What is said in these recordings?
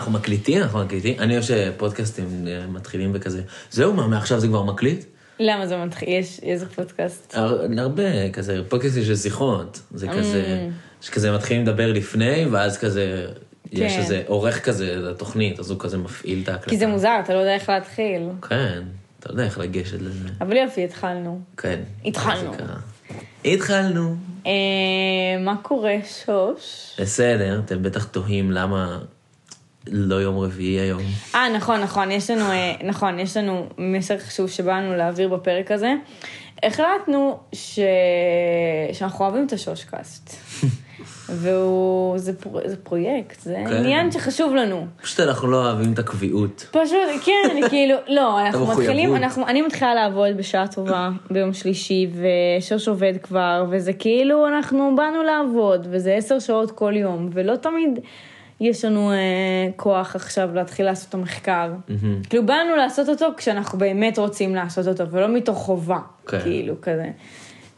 אנחנו מקליטים? אנחנו מקליטים? אני אוהב שפודקאסטים אה, מתחילים וכזה. זהו, מה, מעכשיו זה כבר מקליט? למה זה מתחיל? יש איזה פודקאסט? הר- הרבה, כזה, פודקאסטים של שיחות. זה כזה, שכזה מתחילים לדבר לפני, ואז כזה, יש כן. איזה עורך כזה לתוכנית, אז הוא כזה מפעיל את ההקלטה. כי זה מוזר, אתה לא יודע איך להתחיל. כן, אתה יודע איך לגשת לזה. אבל יופי, התחלנו. כן. התחלנו. התחלנו. אה, מה קורה, שוש? בסדר, אתם בטח תוהים למה לא יום רביעי היום. אה, נכון, נכון, יש לנו, אה, נכון, יש לנו מסר חשוב שבאנו להעביר בפרק הזה. החלטנו ש... שאנחנו אוהבים את השושקאסט. והוא, זה, פר... זה פרויקט, זה כן. עניין שחשוב לנו. פשוט אנחנו לא אוהבים את הקביעות. פשוט, כן, כאילו, לא, אנחנו. מתחילים, אנחנו, אני מתחילה לעבוד בשעה טובה ביום שלישי, ושוש עובד כבר, וזה כאילו, אנחנו באנו לעבוד, וזה עשר שעות כל יום, ולא תמיד יש לנו אה, כוח עכשיו להתחיל לעשות את המחקר. כאילו, באנו לעשות אותו כשאנחנו באמת רוצים לעשות אותו, ולא מתוך חובה, כן. כאילו, כזה.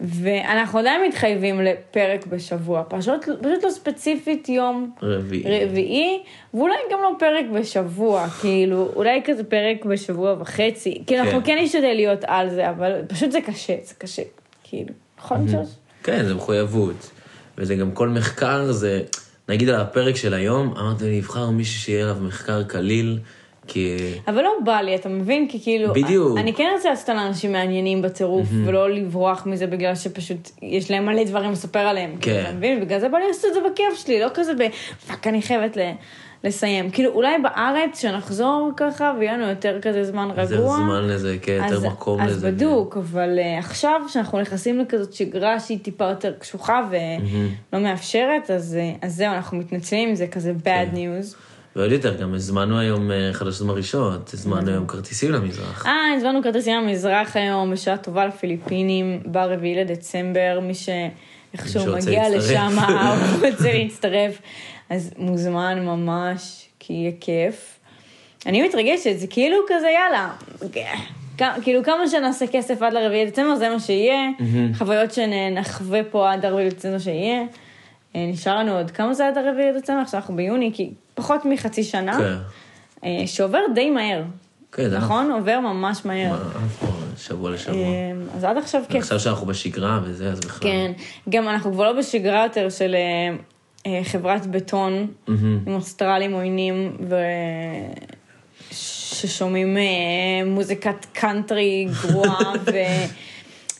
ואנחנו עדיין מתחייבים לפרק בשבוע, פשוט, פשוט לא ספציפית יום רביעי. רביעי, ואולי גם לא פרק בשבוע, כאילו, אולי כזה פרק בשבוע וחצי. כאילו, אנחנו כן. כן נשתדל להיות על זה, אבל פשוט זה קשה, זה קשה, כאילו. נכון, שוש? כן, זה מחויבות. וזה גם כל מחקר, זה... נגיד על הפרק של היום, אמרתי לי, נבחר מישהו שיהיה עליו מחקר קליל, כי... אבל לא בא לי, אתה מבין? כי כאילו... בדיוק. אני כן רוצה לעשות על אנשים מעניינים בטירוף, ולא לברוח מזה בגלל שפשוט יש להם מלא דברים לספר עליהם. כן. אתה מבין? בגלל זה בא לי לעשות את זה בכיף שלי, לא כזה ב... fuck, אני חייבת ל... לסיים. כאילו, אולי בארץ, שנחזור ככה, ויהיה לנו יותר כזה זמן רגוע. יותר זמן לזה, כן, יותר מקום אז לזה. אז בדוק, אבל uh, עכשיו, שאנחנו נכנסים לכזאת שגרה שהיא טיפה יותר קשוחה ולא מאפשרת, אז, uh, אז זהו, אנחנו מתנצלים, זה כזה כן. bad news. ועוד יותר, גם הזמנו היום אה, חדשות מרעישות, הזמנו היום כרטיסים למזרח. אה, הזמנו כרטיסים למזרח היום, בשעה טובה לפיליפינים, ברביעי לדצמבר, מי שאיכשהו שרוצה מגיע. לשם, הוא רוצה להצטרף, אז מוזמן ממש, כי יהיה כיף. אני מתרגשת, זה כאילו כזה, יאללה, כאילו כמה שנעשה כסף עד לרביעי דצמבר, זה מה שיהיה, חוויות שנחווה פה עד הרביעי דצמבר שיהיה. אה, נשאר לנו עוד, כמה זה עד הרביעי דצמבר? עכשיו אנחנו ביוני, כי פחות מחצי שנה, כן. אה, שעובר די מהר. כן, זה נכון? עובר ממש מהר. מה, שבוע לשבוע. אה, אז עד עכשיו כיף. עכשיו שאנחנו בשגרה וזה, אז בכלל. כן. גם אנחנו כבר לא בשגרה יותר של אה, אה, חברת בטון עם אוסטרלים עוינים ו... ששומעים אה, מוזיקת קאנטרי גרועה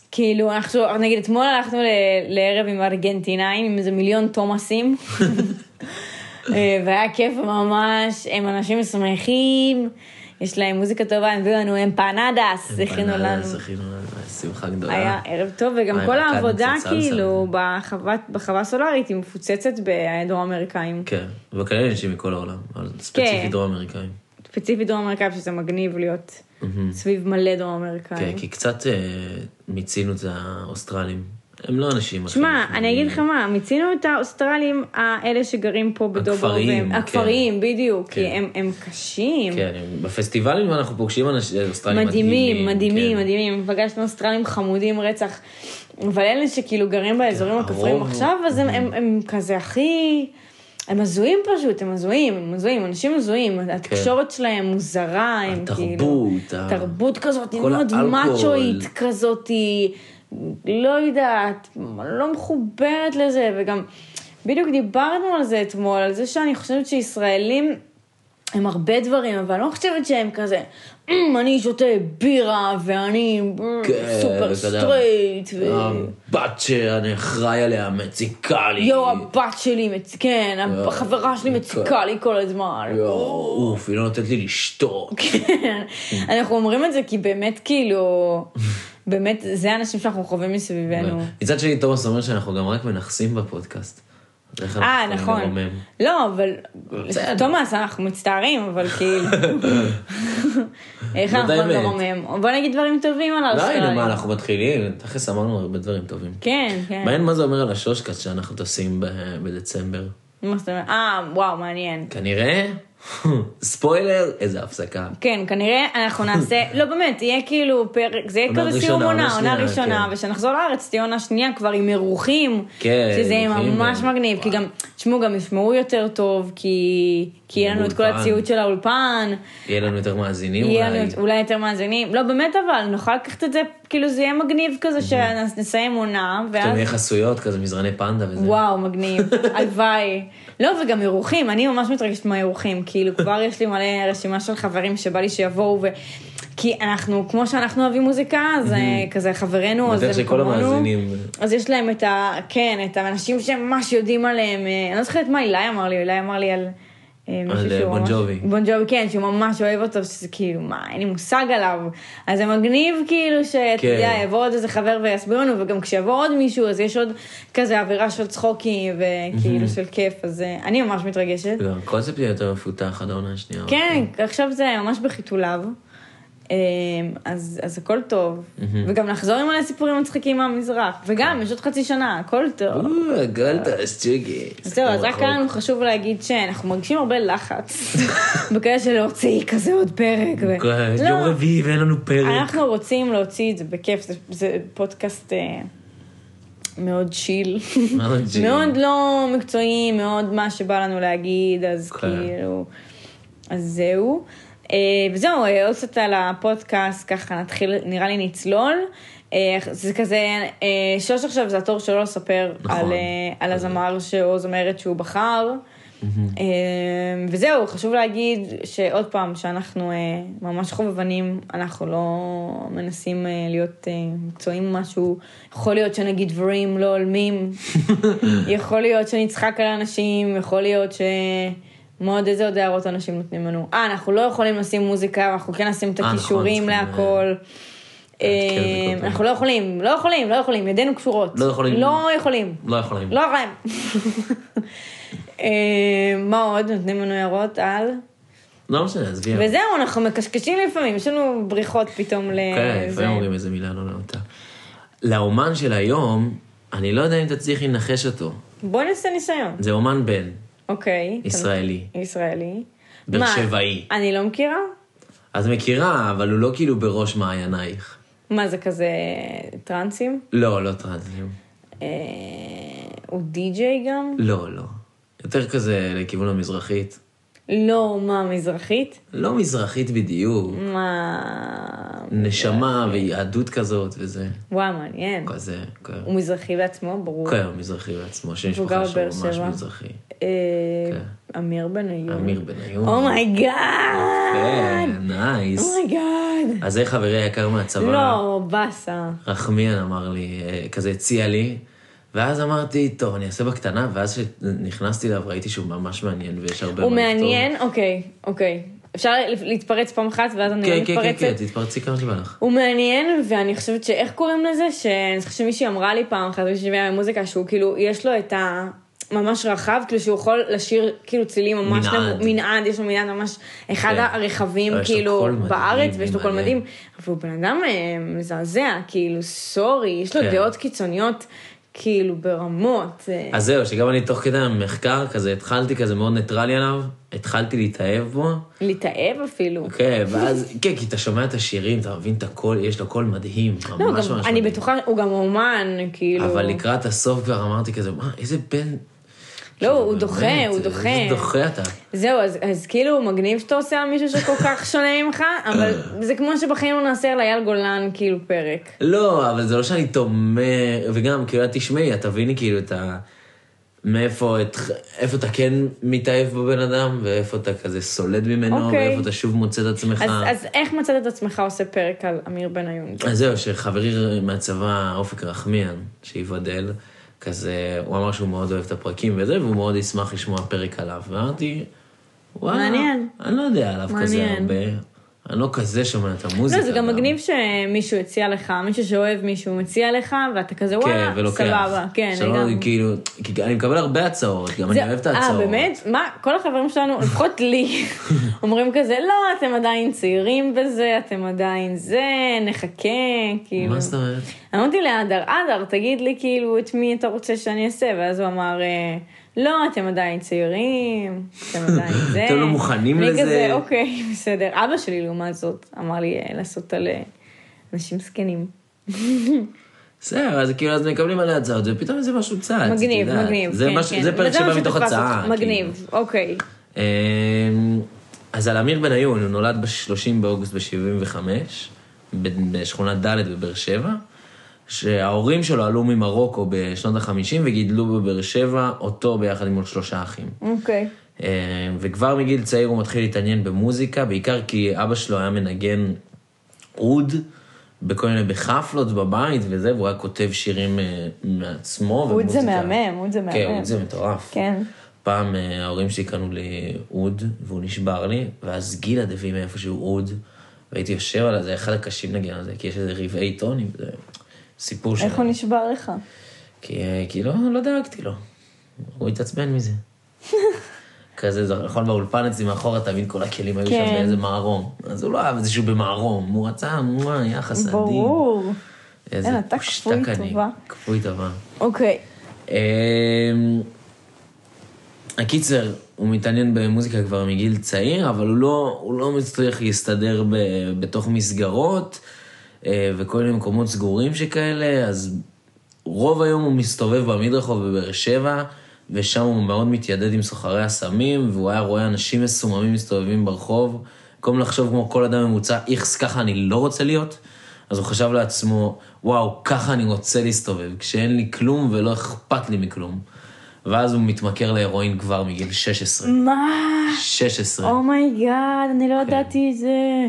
וכאילו אנחנו, נגיד אתמול הלכנו ל- לערב עם ארגנטינאים עם איזה מיליון תומאסים והיה כיף ממש, הם אנשים שמחים, יש להם מוזיקה טובה, הם הביאו לנו אמפנדס, הכינו לנו. שמחה גדולה. היה ערב טוב, וגם היה כל העבודה. כאילו בחווה, בחווה הסולארית היא מפוצצת בדרום אמריקאים. כן, וכאלה אנשים מכל העולם, אבל ספציפית דרום אמריקאים. ספציפית דרום אמריקאים, שזה מגניב להיות סביב מלא דרום אמריקאים. כן, כי קצת אה, מיצינו את האוסטרלים. הם לא אנשים שמע. אני אגיד לך מה, מיצינו את האוסטרלים, האלה שגרים פה בדובו. הכפריים, כן. הכפריים, בדיוק, כי כן. הם הם קשים. כן, בפסטיבלים אנחנו פוגשים אנשים אוסטרלים מדהימים, מדהימים, כן. מדהימים. פגשנו אוסטרלים חמודים רצח. אבל אלה שכאילו גרים באזורים הרוב הכפריים עכשיו, אז הם- הם הם כזה הכי... הם הזויים פשוט, הם הזויים, הם הזויים, אנשים הזויים. התקשורת שלהם מוזרה, הם כאילו... התרבות, תרבות כזאת, כל מאוד. מאצ'ואית כזאת, לא יודעת, לא מחוברת לזה, וגם בדיוק דיברנו על זה אתמול, על זה שאני חושבת שישראלים הם הרבה דברים, אבל אני לא חושבת שהם כזה, "אמ, אני שותה בירה ואני כן, סופר סטרייט. הבת שאני אחראי עליה מציקה לי. יואו, הבת שלי. כן, החברה שלי מציקה לי כל הזמן. יואו, אוף, היא לא נותנת לי לשתות. כן, אנחנו אומרים את זה כי באמת כאילו, באמת, זה האנשים שאנחנו חווים מסביבנו. מצד שני, תומאס אומר שאנחנו גם רק מנכסים בפודקאסט. אה, נכון. לרומם? לא, אבל... תומאס, אנחנו מצטערים, אבל כאילו... איך אנחנו יכולים. לרומם? בוא נגיד דברים טובים על די, האוסטרלים. נו מה, אנחנו מתחילים, תכלס אמרנו הרבה דברים טובים. כן, כן. מעניין מה זה אומר על השושקאסט שאנחנו טסים בדצמבר. מה זאת אומרת? אה, וואו, מעניין. כנראה, ספוילר, איזה הפסקה. כן, כנראה אנחנו נעשה, לא באמת, יהיה כאילו פרק, זה יהיה כזה סיום עונה, עונה ראשונה, כן. וכשנחזור לארץ תהיה עונה שנייה כבר עם אירוחים, כן, שזה יהיה ממש ו- מגניב, כי גם, תשמעו, גם ישמעו יותר טוב, כי, כי יהיה לנו את כל. הציוד של האולפן, יהיה לנו יותר מאזינים יהיה אולי. לנו אולי יותר מאזינים. לא, באמת אבל, נוכל לקחת את זה, כאילו זה יהיה מגניב כזה שנסיים עונה, פתאום ואז... יהיה חסויות, כזה מזרני פנדה וזה. וואו, מגניב, הלוואי. לא, וגם אירוחים, אני ממש מתרגשת מהאירוחים, כאילו כבר יש לי מלא רשימה של חברים שבא לי שיבואו, ו... כי אנחנו, כמו שאנחנו אוהבים מוזיקה, אז אה, כזה חברינו, אז מקומנו. המאזינים... אז יש להם את ה... כן, את האנשים שממש יודעים עליהם. אה, אני לא זוכרת מה אילי אמר לי, אילי אמר לי על... אה, על, שהוא אה, בון ממש- ג'ובי. בון ג'ובי, כן, שהוא ממש אוהב אותו, שזה כאילו, מה, אין לי מושג עליו. אז זה מגניב כאילו שאתה כן. יודע, יבוא עוד איזה חבר ויסביר לנו, וגם כשיבוא עוד מישהו, אז יש עוד כזה אווירה של צחוקים וכאילו של כיף, אז אני ממש מתרגשת. גם הקונספט יהיה יותר מפותח עד העונה השנייה. כן, עכשיו זה ממש בחיתוליו. אה, אז, אז הכל טוב, וגם לחזור עם מלא סיפורים מצחיקים מהמזרח, וגם יש עוד חצי שנה, הכל טוב. או, גולדה, סטוגי. אז זהו, אז רק היה לנו חשוב להגיד שאנחנו מרגישים הרבה לחץ, בכאלה של להוציא כזה עוד פרק. ו- כן, לא, יום רביעי ואין לנו פרק. אנחנו רוצים להוציא את זה בכיף, זה, זה פודקאסט אה, מאוד צ'יל. מאוד צ'יל. מאוד לא מקצועי, מאוד מה שבא לנו להגיד, אז כן. כאילו... אז זהו. אה, וזהו, אה, עוד קצת על הפודקאסט, ככה נתחיל, נראה לי נצלול. אה, זה כזה, שוש עכשיו זה התור שלו לספר נכון. על, על הזמר או זמרת שהוא בחר. אה, וזהו, חשוב להגיד שעוד פעם, שאנחנו ממש חובבנים, אנחנו לא מנסים להיות מקצועיים במשהו, יכול להיות שנגיד דברים לא הולמים, יכול להיות שנצחק על אנשים, יכול להיות ש... מאוד איזה עוד הערות אנשים נותנים לנו. אה, אנחנו לא יכולים לשים מוזיקה, אנחנו כן נשים את אה, נכון, הכישורים להכל. אה, בכל פעם. אנחנו לא יכולים, לא יכולים, לא יכולים, ידינו קשורות. לא יכולים. לא יכולים. לא יכולים. לא יכולים. אה, מה עוד? נותנים לנו הערות על... לא משנה, עזבי. וזהו, אנחנו מקשקשים לפעמים, יש לנו בריחות פתאום ל... כן. לפעמים אומרים איזה מילה לא נאותה. לאומן של היום, אני לא יודע אם תצליחי לנחש אותו. בוא נעשה ניסיון. זה אומן בן, אוקיי. ישראלי. ישראלי. באר שבעי. אני לא מכירה? את מכירה, אבל הוא לא כאילו בראש מעיינייך. מה, זה כזה טרנסים? לא, לא טרנסים. אה, הוא די-ג'יי גם? לא, לא. יותר כזה לכיוון המזרחית. לא, מה, מזרחית? לא מזרחית בדיוק. מה... נשמה ויהדות כזאת וזה. וואי, מעניין. כזה, כן. הוא מזרחי בעצמו, ברור. כן, הוא מזרחי בעצמו, גר משפחה בבאר ממש. מזרחי. אה, כן. עמיר בניון. עמיר בניון. Oh my god! כן, nice. Oh my god! אז זה חברי היקר מהצבא. לא, באסה. רחמיאן אמר לי, אה, כזה הציע לי, ואז אמרתי, טוב, אני אעשה בקטנה, ואז כשנכנסתי אליו ראיתי שהוא ממש מעניין ויש הרבה עליו מה לכתוב. מעניין, אוקיי, אוקיי. אפשר להתפרץ פעם אחת ואז אני לא כן, כן, כן, כן, מתפרצת? תתפרצי כמה שבא לך. הוא מעניין, ואני חושבת שאיך קוראים לזה? שאני חושבת שמישהי אמרה לי פעם אחת, מישהי שהביאה מוזיקה, שהוא כאילו, יש לו את ה... ממש רחב, כאילו שהוא יכול לשיר כאילו צלילים ממש מנעד. מנעד, יש לו מנעד ממש אחד כן. הרחבים לא, כאילו בארץ, ויש לו קול מדהים. מדהים, אבל הוא בן אדם אה, מזעזע, כאילו sorry, יש לו כן. דעות קיצוניות כאילו ברמות. אה, אז זהו, שגם אני תוך כדי המחקר כזה, התחלתי כזה מאוד ניטרלי עליו, התחלתי להתאהב בו, להתאהב אפילו. כן, ואז, כן, כי אתה שומע את השירים, אתה מבין את הקול, יש לו קול מדהים, ממש לא, ממש גם, מדהים. אני בטוחה, הוא גם אומן, כאילו. אבל לקראת הסוף כבר אמרתי כזה, מה, איזה בן... לא, הוא דוחה, הוא דוחה. איזה דוחה אתה. זהו, אז, אז כאילו מגניב שאתה עושה על מישהו שכל כך שונה ממך, אבל זה כמו שבחיים לא נעשה על אייל גולן כאילו פרק. לא, אבל זה לא שאני תומך, וגם, כאילו, את תשמעי, את תביני כאילו את ה... מאיפה, את, איפה אתה כן מתאהב בבן אדם, ואיפה אתה כזה סולד ממנו, אוקיי. ואיפה אתה שוב מוצא את עצמך. אז, אז איך מצאת את עצמך עושה פרק על אמיר בניון? אז זהו, שחברי מהצבא, אופק רחמיאן, שייבדל, כזה, הוא אמר שהוא מאוד אוהב את הפרקים וזה, והוא מאוד ישמח לשמוע פרק עליו. ואמרתי, וואלה, מעניין. אני לא יודע עליו כזה מעניין. הרבה. אני לא כזה שומע את המוזיקה. לא, זה גם מגניב שמישהו הציע לך, מישהו שאוהב מישהו מציע לך, ואתה כזה כן, וואלה, ולוקח. סבבה, כן, שלא, אני גם. כאילו, אני מקבל הרבה הצעות, גם אני אוהב את ההצעות. אה, באמת? מה, כל החברים שלנו, לפחות לי, אומרים כזה, לא, אתם עדיין צעירים בזה, אתם עדיין זה, נחכה, כאילו. מה זאת אומרת? אמרתי לאדר, אדר, תגיד לי כאילו את מי אתה רוצה שאני אעשה, ואז הוא אמר, אה, לא, אתם עדיין צעירים, אתם עדיין זה. אתם לא מוכנים אני לזה. כזה, אוקיי, בסדר. אבא שלי, לעומת זאת, אמר לי אה, לעשות על אה, אנשים זקנים. בסדר, אז כאילו, אז מקבלים עליה הצעות, ופתאום איזה משהו צץ. את מגניב. מגניב, זה כן, כן. זה פרק שבא מתוך הצעה. אותך, כאילו. מגניב, אוקיי. אמ, אז על אמיר בניון, הוא נולד ב-30 באוגוסט ב-75, בשכונת ד' בבאר שבע, שההורים שלו עלו ממרוקו בשנות ה-50 וגידלו בבאר שבע אותו ביחד עם עוד שלושה אחים. אוקיי. אמ, וכבר מגיל צעיר הוא מתחיל להתעניין במוזיקה, בעיקר כי אבא שלו היה מנגן אוד בכל מיני, בחפלות בבית וזה, והוא היה כותב שירים אה, מעצמו. אוד זה. מהמם, אוד זה כן, מהמם. אוד זה מטורף. כן. פעם אה, ההורים שלי קנו לי אוד, והוא נשבר לי, ואז גילה הביא מאיפשהו אוד, והייתי יושב על זה, אחד הקשים לנגן על זה, כי יש איזה רבעי טונים, זה סיפור איך הוא נשבר לך? כי, אה, כי לא, לא דאגתי לו, הוא התעצבן מזה. כזה, זה נכון, באולפן אצלי מאחורה, תמיד כל הכלים היו כן. שם באיזה מערום. אז הוא לא אהב איזשהו במערום, הוא רצה, מואה, יחס עדין. ברור. איזה אין, אתה פושטק כפוי טובה. אוקיי. אמ, הקיצר, הוא מתעניין במוזיקה כבר מגיל צעיר, אבל הוא לא, הוא לא מצליח להסתדר ב, בתוך מסגרות וכל מיני מקומות סגורים שכאלה, אז רוב היום הוא מסתובב במדרחוב בבאר שבע, ושם הוא מאוד מתיידד עם סוחרי הסמים, והוא היה רואה אנשים מסוממים מסתובבים ברחוב, במקום לחשוב כמו כל אדם ממוצע, איכס, ככה אני לא רוצה להיות. אז הוא חשב לעצמו, וואו, ככה אני רוצה להסתובב, כשאין לי כלום ולא אכפת לי מכלום. ואז הוא מתמכר להירואין כבר מגיל 16. מה? 16. oh my god, אני לא ידעתי את זה.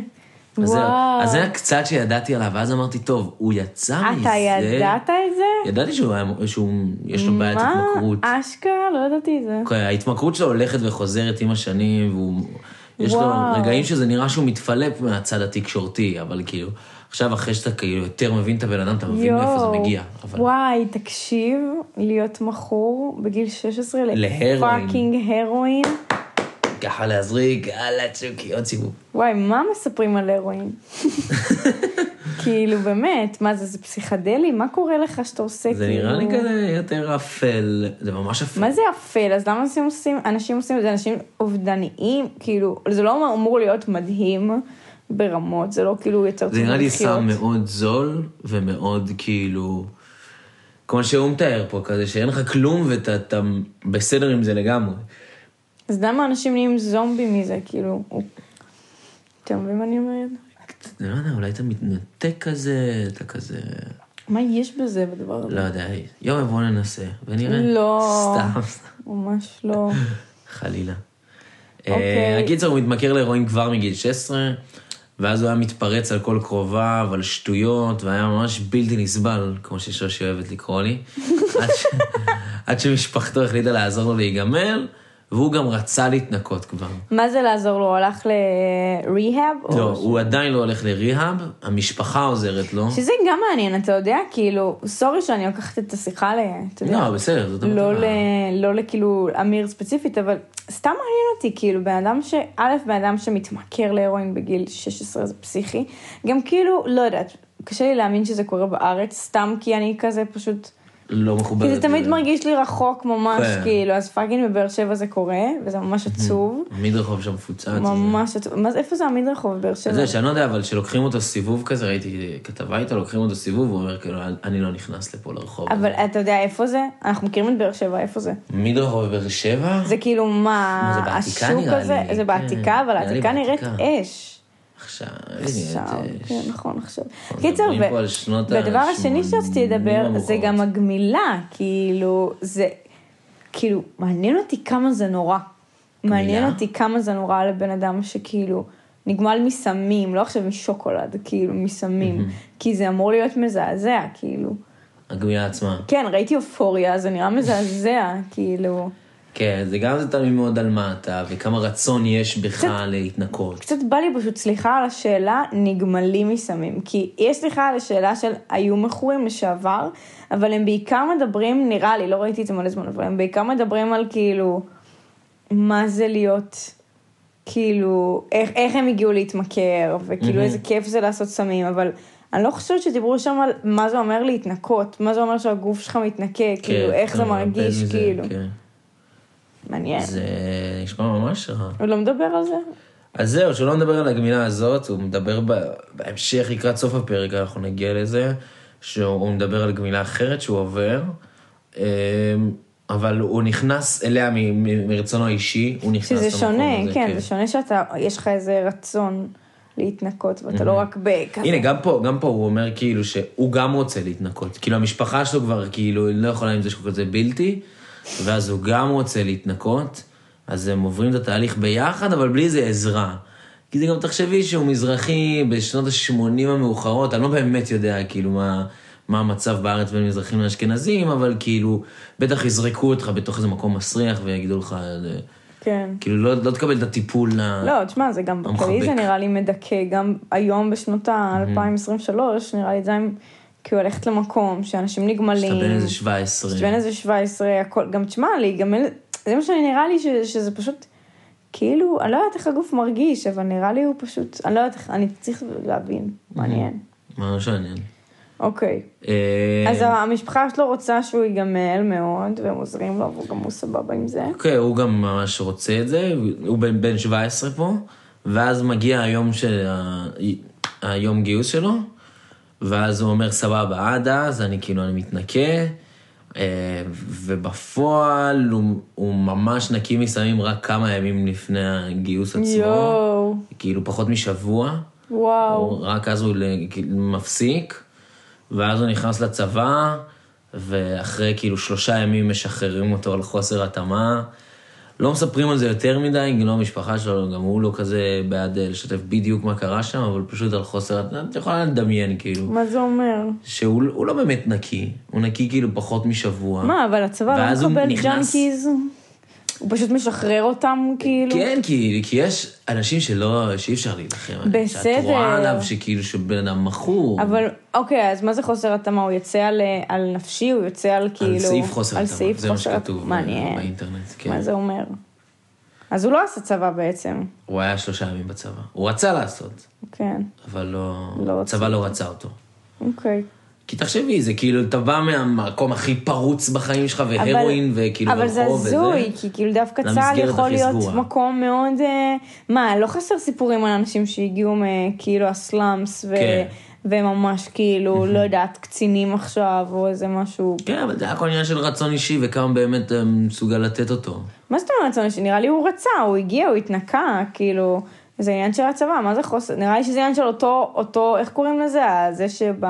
אז זהו. אז זה היה קצת שידעתי עליו, ואז אמרתי, טוב, הוא יצא מזה. אתה ידעת את זה? ידעתי שהוא, היה- שהוא יש לו בעיית התמכרות. מה? אשכרה? לא ידעתי את זה. כן, ההתמכרות שלו הולכת וחוזרת עם השנים, והוא... יש לו וואו. רגעים שזה נראה שהוא מתפלפ מהצד התקשורתי, אבל כאילו, עכשיו אחרי שאתה כאילו יותר מבין את הבן אדם, אתה מבין מאיפה זה מגיע. אבל... וואי, תקשיב, להיות מכור בגיל 16 להרואין. לפאקינג הרואין. ככה להזריק, יאללה, צ'וקי, עוד סיבוב. וואי, מה מספרים על הרואין? כאילו, באמת, מה זה, זה פסיכדלי? מה קורה לך שאתה עושה זה כאילו... נראה לי כזה יותר אפל, זה ממש אפל. מה זה אפל? אז למה אנשים עושים, אנשים עושים את זה? אנשים אובדניים? כאילו, זה לא אמור להיות מדהים ברמות, זה לא כאילו יותר טוב זה נראה לי. סם מאוד זול, ומאוד כאילו... כמו שהוא מתאר פה, כזה שאין לך כלום ואתה אתה בסדר עם זה לגמרי. אז למה אנשים נהיים זומבים מזה? כאילו, אתה מבין מה אני אומרת? אני לא יודע, אולי אתה מתנתק כזה, אתה כזה... מה יש בזה בדבר הזה? לא יודע, יום בוא ננסה, ונראה. לא. סתם, ממש לא. חלילה. אוקיי. אה, הקיצר, הוא מתמכר להירואין כבר מגיל 16, ואז הוא היה מתפרץ על כל קרוביו, על שטויות, והיה ממש בלתי נסבל, כמו ששושי אוהבת לקרוא לי, עד, ש... עד שמשפחתו החליטה לעזור לו להיגמל, והוא גם רצה להתנקות כבר. מה זה לעזור לו? הוא הלך לריהאב? לא, הוא עדיין לא הולך ל rehab, המשפחה עוזרת לו. שזה גם מעניין, אתה יודע, כאילו, sorry שאני לוקחת את השיחה ל... אתה יודע, לא, בסדר, זאת לא, המטרה. ל, לא לכאילו אמיר ספציפית, אבל סתם מעניין אותי, כאילו, בן אדם ש... א', בן אדם שמתמכר להרואין בגיל 16 זה פסיכי. גם כאילו, לא יודעת, קשה לי להאמין שזה קורה בארץ, סתם כי אני כזה פשוט... לא מחוברת. כי זה תמיד. מרגיש לי רחוק ממש, כן. כאילו, אז fucking בבאר שבע זה קורה, וזה ממש עצוב. המדרחוב שם מפוצץ. ממש עצוב. מה איפה זה המדרחוב בבאר שבע? זה שאני לא יודע, אבל שלוקחים אותו סיבוב כזה, ראיתי כתבה איתו, לוקחים אותו סיבוב, הוא אומר כאילו, אני לא נכנס לפה לרחוב. אבל אתה יודע איפה זה? אנחנו מכירים את באר שבע, איפה זה? מדרחוב בבאר שבע? זה כאילו מה, השוק הזה, זה כן, בעתיקה, אבל נראה לי העתיקה נראית. אש. עכשיו, עכשיו, כן, נכון, עכשיו. שנות והדבר השני שרציתי לדבר, זה. גם הגמילה, כאילו, זה, כאילו, מעניין אותי כמה זה נורא. מעניין אותי כמה זה נורא לבן אדם שכאילו נגמל מסמים, לא עכשיו משוקולד, כאילו מסמים, כי זה אמור להיות מזעזע, כאילו. הגמילה עצמה. כן, ראיתי אופוריה, זה נראה מזעזע, כאילו. כן, זה גם זה תלוי מאוד על מה אתה, וכמה רצון יש בך קצת- להתנקות. קצת בא לי פשוט סליחה על השאלה, נגמלים מסמים. כי יש סליחה על השאלה של היו מכורים לשעבר, אבל הם בעיקר מדברים, נראה לי, לא ראיתי את זה מלא זמן, אבל הם בעיקר מדברים על כאילו, מה זה להיות, כאילו, איך, איך הם הגיעו להתמכר, וכאילו איזה כיף זה לעשות סמים, אבל אני לא חושבת שדיברו שם על מה זה אומר להתנקות, מה זה אומר שהגוף שלך מתנקה, כאילו, איך זה מאבד מרגיש, כאילו. כן. מעניין. זה נשמע ממש רע. הוא לא מדבר על זה? אז זהו, שהוא לא מדבר על הגמילה הזאת, הוא מדבר בהמשך לקראת סוף הפרק, אנחנו נגיע לזה, שהוא מדבר על גמילה אחרת שהוא עובר, אה, אבל הוא נכנס אליה מרצונו האישי, הוא נכנס שזה למקום שונה, הזה, כן, זה שונה שאתה, יש לך איזה רצון להתנקות, ואתה לא רק בכזה. הנה, גם פה, גם פה הוא אומר כאילו שהוא גם רוצה להתנקות. כאילו, המשפחה שלו כבר כאילו לא יכולה עם זה שהוא כזה בלתי, ואז הוא גם רוצה להתנקות, אז הם עוברים את התהליך ביחד, אבל בלי איזה עזרה. כי זה גם, תחשבי שהוא מזרחי בשנות ה-80 המאוחרות, אני לא באמת יודע כאילו מה, מה המצב בארץ בין מזרחים לאשכנזים, אבל כאילו, בטח יזרקו אותך בתוך איזה מקום מסריח ויגידו לך, כן. כאילו, לא, לא תקבל את הטיפול ה... לא, תשמע, זה גם המחבק. בכללי זה נראה לי מדכא, גם היום בשנות ה-2023, נראה לי זה עם- כי הולכת למקום שאנשים נגמלים. שאתה בן איזה 17. שאתה בן איזה 17, הכל, גם תשמע, להיגמל, זה מה שנראה לי ש, שזה פשוט, כאילו, אני לא יודעת איך הגוף מרגיש, אבל נראה לי הוא פשוט, אני לא יודעת איך, אני צריך להבין, מעניין. ממש מעניין. אוקיי. אה, אז המשפחה שלו רוצה שהוא ייגמל מאוד, והם עוזרים לו, וגם הוא סבבה עם זה. אוקיי, הוא גם ממש רוצה את זה, הוא בן, בן 17 פה, ואז מגיע היום של ה... היום גיוס שלו, ואז הוא אומר, סבבה, עד אז אני כאילו, אני מתנקה, אה, ובפועל הוא, הוא ממש נקי מסמים רק כמה ימים לפני הגיוס עצמו. יואו, כאילו, פחות משבוע. וואו. רק אז הוא מפסיק, ואז הוא נכנס לצבא, ואחרי כאילו שלושה ימים משחררים אותו על חוסר התאמה. לא מספרים על זה יותר מדי, גם לא המשפחה שלו, גם הוא לא כזה בעד אה, לשתף בדיוק מה קרה שם, אבל פשוט על חוסר את יכולה לדמיין כאילו, מה זה אומר? שהוא הוא לא באמת נקי, הוא נקי כאילו פחות משבוע. מה, אבל הצבא לא מקבל נכנס- junkies? הוא פשוט משחרר אותם, כאילו? כן, כי, כי יש אנשים שלא, שאי אפשר להילחם עליהם. שאת בסדר. רואה עליו שכאילו שבן אדם מכור. אבל אוקיי, אז מה זה חוסר התאמה? הוא יוצא על, על נפשי? הוא יוצא על כאילו... על סעיף חוסר על התאמה, סעיף זה מה שכתוב מעניין. באינטרנט, כן. מה זה אומר? אז הוא לא עשה צבא בעצם. הוא היה שלושה ימים בצבא. הוא רצה לעשות, כן, אבל לא... לא הצבא לא רצה אותו. אוקיי. כי תחשבי, זה כאילו, אתה בא מהמקום הכי פרוץ בחיים שלך, והרואין, וכאילו אבל זה. הזוי, כי כאילו דווקא צה"ל יכול להיות סגורה. מקום מאוד... אה, מה, לא חסר סיפורים על אנשים שהגיעו מכאילו הסלאמס, ו... כן. וממש כאילו, לא יודעת, קצינים עכשיו, או איזה משהו. כן, אבל זה הכל עניין של רצון אישי, וכמה באמת אה, מסוגל לתת אותו. מה זאת אומרת, רצון אישי? נראה לי הוא רצה, הוא הגיע, הוא התנקה, כאילו, זה עניין של הצבא, מה זה חוסר? נראה לי שזה עניין של אותו, אותו, איך קוראים לזה? זה שב...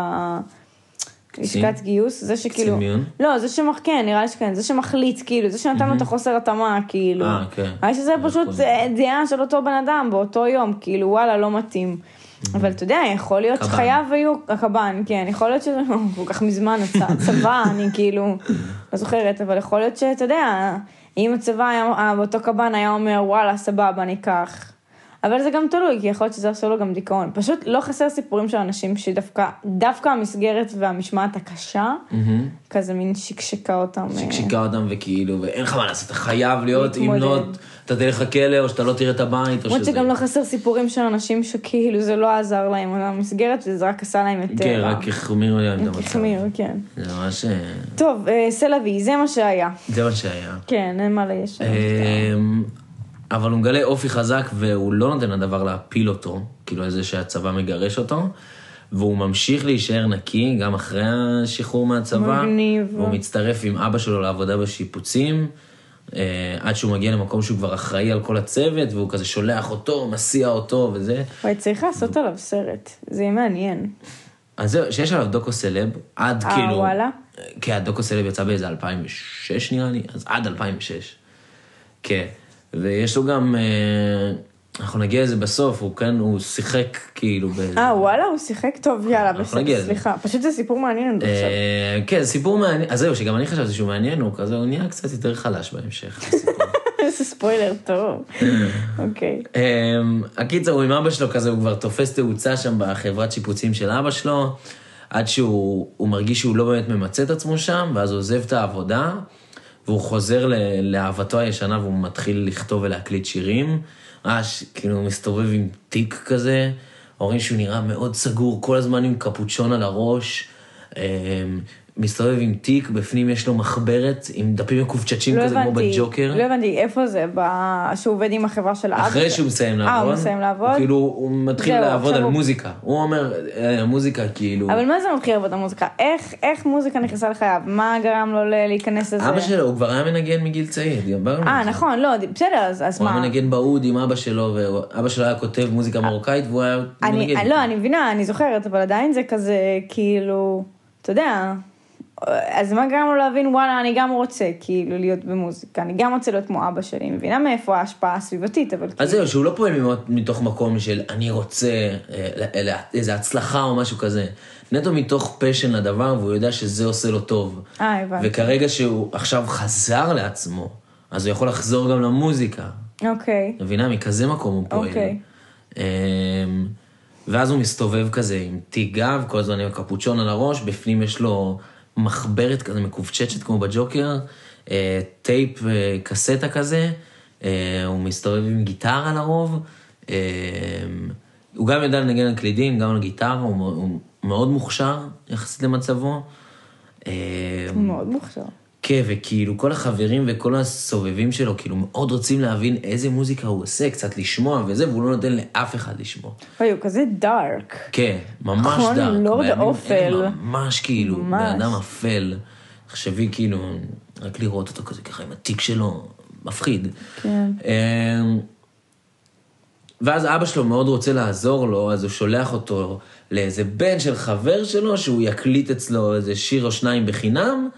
לשכת גיוס, זה שכאילו... קצין מיון? לא, זה שמח... כן, נראה לי שכן, זה שמחליט, כאילו, זה שנתן לו את החוסר התאמה, כאילו. אה, כן. נראה לי שזה אה, פשוט דעה של אותו בן אדם באותו יום, כאילו, וואלה, לא מתאים. אבל אתה יודע, יכול להיות קב"ן. שחייו היו, הקב"ן, כן, יכול להיות שזה לא כל כך מזמן, הצ- הצבא, אני כאילו, לא זוכרת, אבל יכול להיות שאתה יודע, אם הצבא היה, אה, אותו קב"ן היה אומר, וואלה, סבבה, אני אקח. אבל זה גם תלוי, כי יכול להיות שזה עושה לו גם דיכאון. פשוט לא חסר סיפורים של אנשים שדווקא, דווקא המסגרת והמשמעת הקשה, כזה מין שקשקה אותם. אה, שקשיקה אותם, וכאילו, ואין לך מה לעשות, אתה חייב להיות, אם לא. אתה תלך לכלא, או שאתה לא תראה את הבית, או למרות שזה... שגם לא חסר סיפורים של אנשים שכאילו זה לא עזר להם המסגרת, וזה רק עשה להם יותר. כן. רק החמיר להם את המצב. החמיר, כן. זה ממש... אה, טוב, אה, סלווי, זה מה שהיה. זה מה שהיה. כן, אין מה ליש. אבל הוא מגלה אופי חזק והוא לא נותן לדבר להפיל אותו, כאילו איזה שהצבא מגרש אותו, והוא ממשיך להישאר נקי גם אחרי השחרור מהצבא. מגניב. והוא מצטרף עם אבא שלו לעבודה בשיפוצים, אה, עד שהוא מגיע למקום שהוא כבר אחראי על כל הצוות, והוא כזה שולח אותו, מסיע אותו וזה. וואי, צריך לעשות עליו סרט, זה יהיה מעניין. אז זהו, שיש עליו דוקו סלב, עד אה, כאילו... וואלה? כן, הדוקו סלב יצא באיזה 2006 נראה לי, אז עד 2006. כן, ויש לו גם, אה, אנחנו נגיע לזה בסוף, הוא כן, הוא שיחק כאילו ב... אה, וואלה, הוא שיחק טוב, יאללה, בסדר. סליחה. פשוט זה סיפור מעניין חושבת. אה, כן, סיפור מעניין, אז זהו, שגם אני חשבתי שהוא מעניין, הוא כזה, הוא נהיה קצת יותר חלש בהמשך. איזה ספוילר טוב. אוקיי. אמ, הקיצר, הוא עם אבא שלו כזה, הוא כבר תופס תאוצה שם בחברת שיפוצים של אבא שלו, עד שהוא הוא מרגיש שהוא לא באמת ממצה את עצמו שם, ואז הוא עוזב את העבודה, והוא חוזר לאהבתו הישנה, והוא מתחיל לכתוב ולהקליט שירים. ממש, כאילו, הוא מסתובב עם תיק כזה, אומרים שהוא נראה מאוד סגור, כל הזמן עם קפוצ'ון על הראש. מסתובב עם תיק, בפנים יש לו מחברת עם דפים מקופצ'צ'ים לא כזה כמו הבנתי, בג'וקר. לא הבנתי, איפה זה? ב- שהוא עובד עם החברה של האבא? אחרי? שהוא מסיים אה, לעבוד, הוא מסיים לעבוד? כאילו הוא מתחיל זהו, לעבוד על הוא- מוזיקה. הוא אומר, "אה, המוזיקה כאילו... אבל מה זה מתחיל לעבוד המוזיקה? איך, איך מוזיקה נכנסה לחייו? מה גרם לו להיכנס לזה? אבא שלו, הוא כבר היה מנגן מגיל צעיר, דיברנו אה, על. נכון, לא, בסדר, אז, אז הוא היה מה? מנגן באוד עם אבא שלו, ואבא שלו היה כותב מוזיקה מרוקאית, והוא היה אני, מנגן. לא, אני מבינה, אני זוכרת, אבל עדיין זה כזה, כאילו, אתה יודע, אז מה גרם לו להבין, וואלה, אני גם רוצה, כאילו, להיות במוזיקה, אני גם רוצה להיות כמו אבא שלי, אני מבינה מאיפה ההשפעה הסביבתית, אבל אז כאילו, זהו, שהוא לא פועל מתוך- מקום של אני רוצה אה, ל- איזה הצלחה או משהו כזה. נטו מתוך passion לדבר, והוא יודע שזה עושה לו טוב. אה, הבנתי. וכרגע שהוא עכשיו חזר לעצמו, אז הוא יכול לחזור גם למוזיקה. אוקיי, מבינה? מכזה מקום הוא פועל. אוקיי. אמ, ואז הוא מסתובב כזה עם תיק גב, כל הזמן עם הקפוצ'ון על הראש, בפנים יש לו מחברת כזה מקווצ'צ'ת כמו בג'וקר, אה, טייפ אה, קסטה כזה, אה, הוא מסתובב עם גיטרה לרוב, הוא גם יודע לנגן על קלידים, גם על גיטרה, הוא, מאוד מוכשר יחסית למצבו. הוא מאוד מוכשר. כן, וכאילו כל החברים וכל הסובבים שלו, כאילו מאוד רוצים להבין איזה מוזיקה הוא עושה, קצת לשמוע וזה, והוא לא נותן לאף אחד לשמוע. אוי, הוא כזה דארק. כן, ממש נכון, דארק. לורד בימים האופל. אלה ממש כאילו. בן אדם אפל. תחשבי כאילו, רק לראות אותו כזה ככה עם התיק שלו, מפחיד. כן. אמ, ואז אבא שלו מאוד רוצה לעזור לו, אז הוא שולח אותו לאיזה בן של חבר שלו, שהוא יקליט אצלו איזה שיר או שניים בחינם,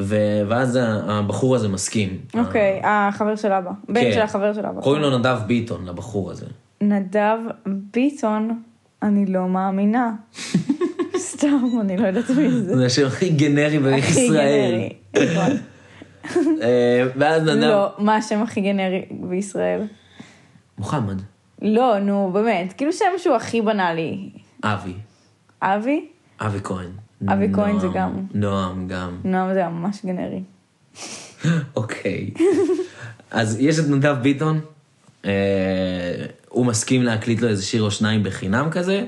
ו- ואז הבחור הזה מסכים. אוקיי, החבר של אבא. בן כן. של החבר של אבא. קוראים לו נדב ביטון, לבחור הזה. נדב ביטון, אני לא מאמינה. סתם, אני לא יודעת מי זה. זה השם הכי גנרי הכי בישראל. גנרי. נכון. אה, ואז נדב... לא, מה השם הכי גנרי בישראל? מוחמד. לא, נו, באמת. כאילו שם שהוא הכי בנאלי. אבי. אבי? אבי כהן. אבי כהן זה. גם. נועם גם. נועם זה ממש גנרי. אוקיי. אז יש את נדב ביטון, אה, הוא מסכים להקליט לו איזה שיר או שניים בחינם כזה,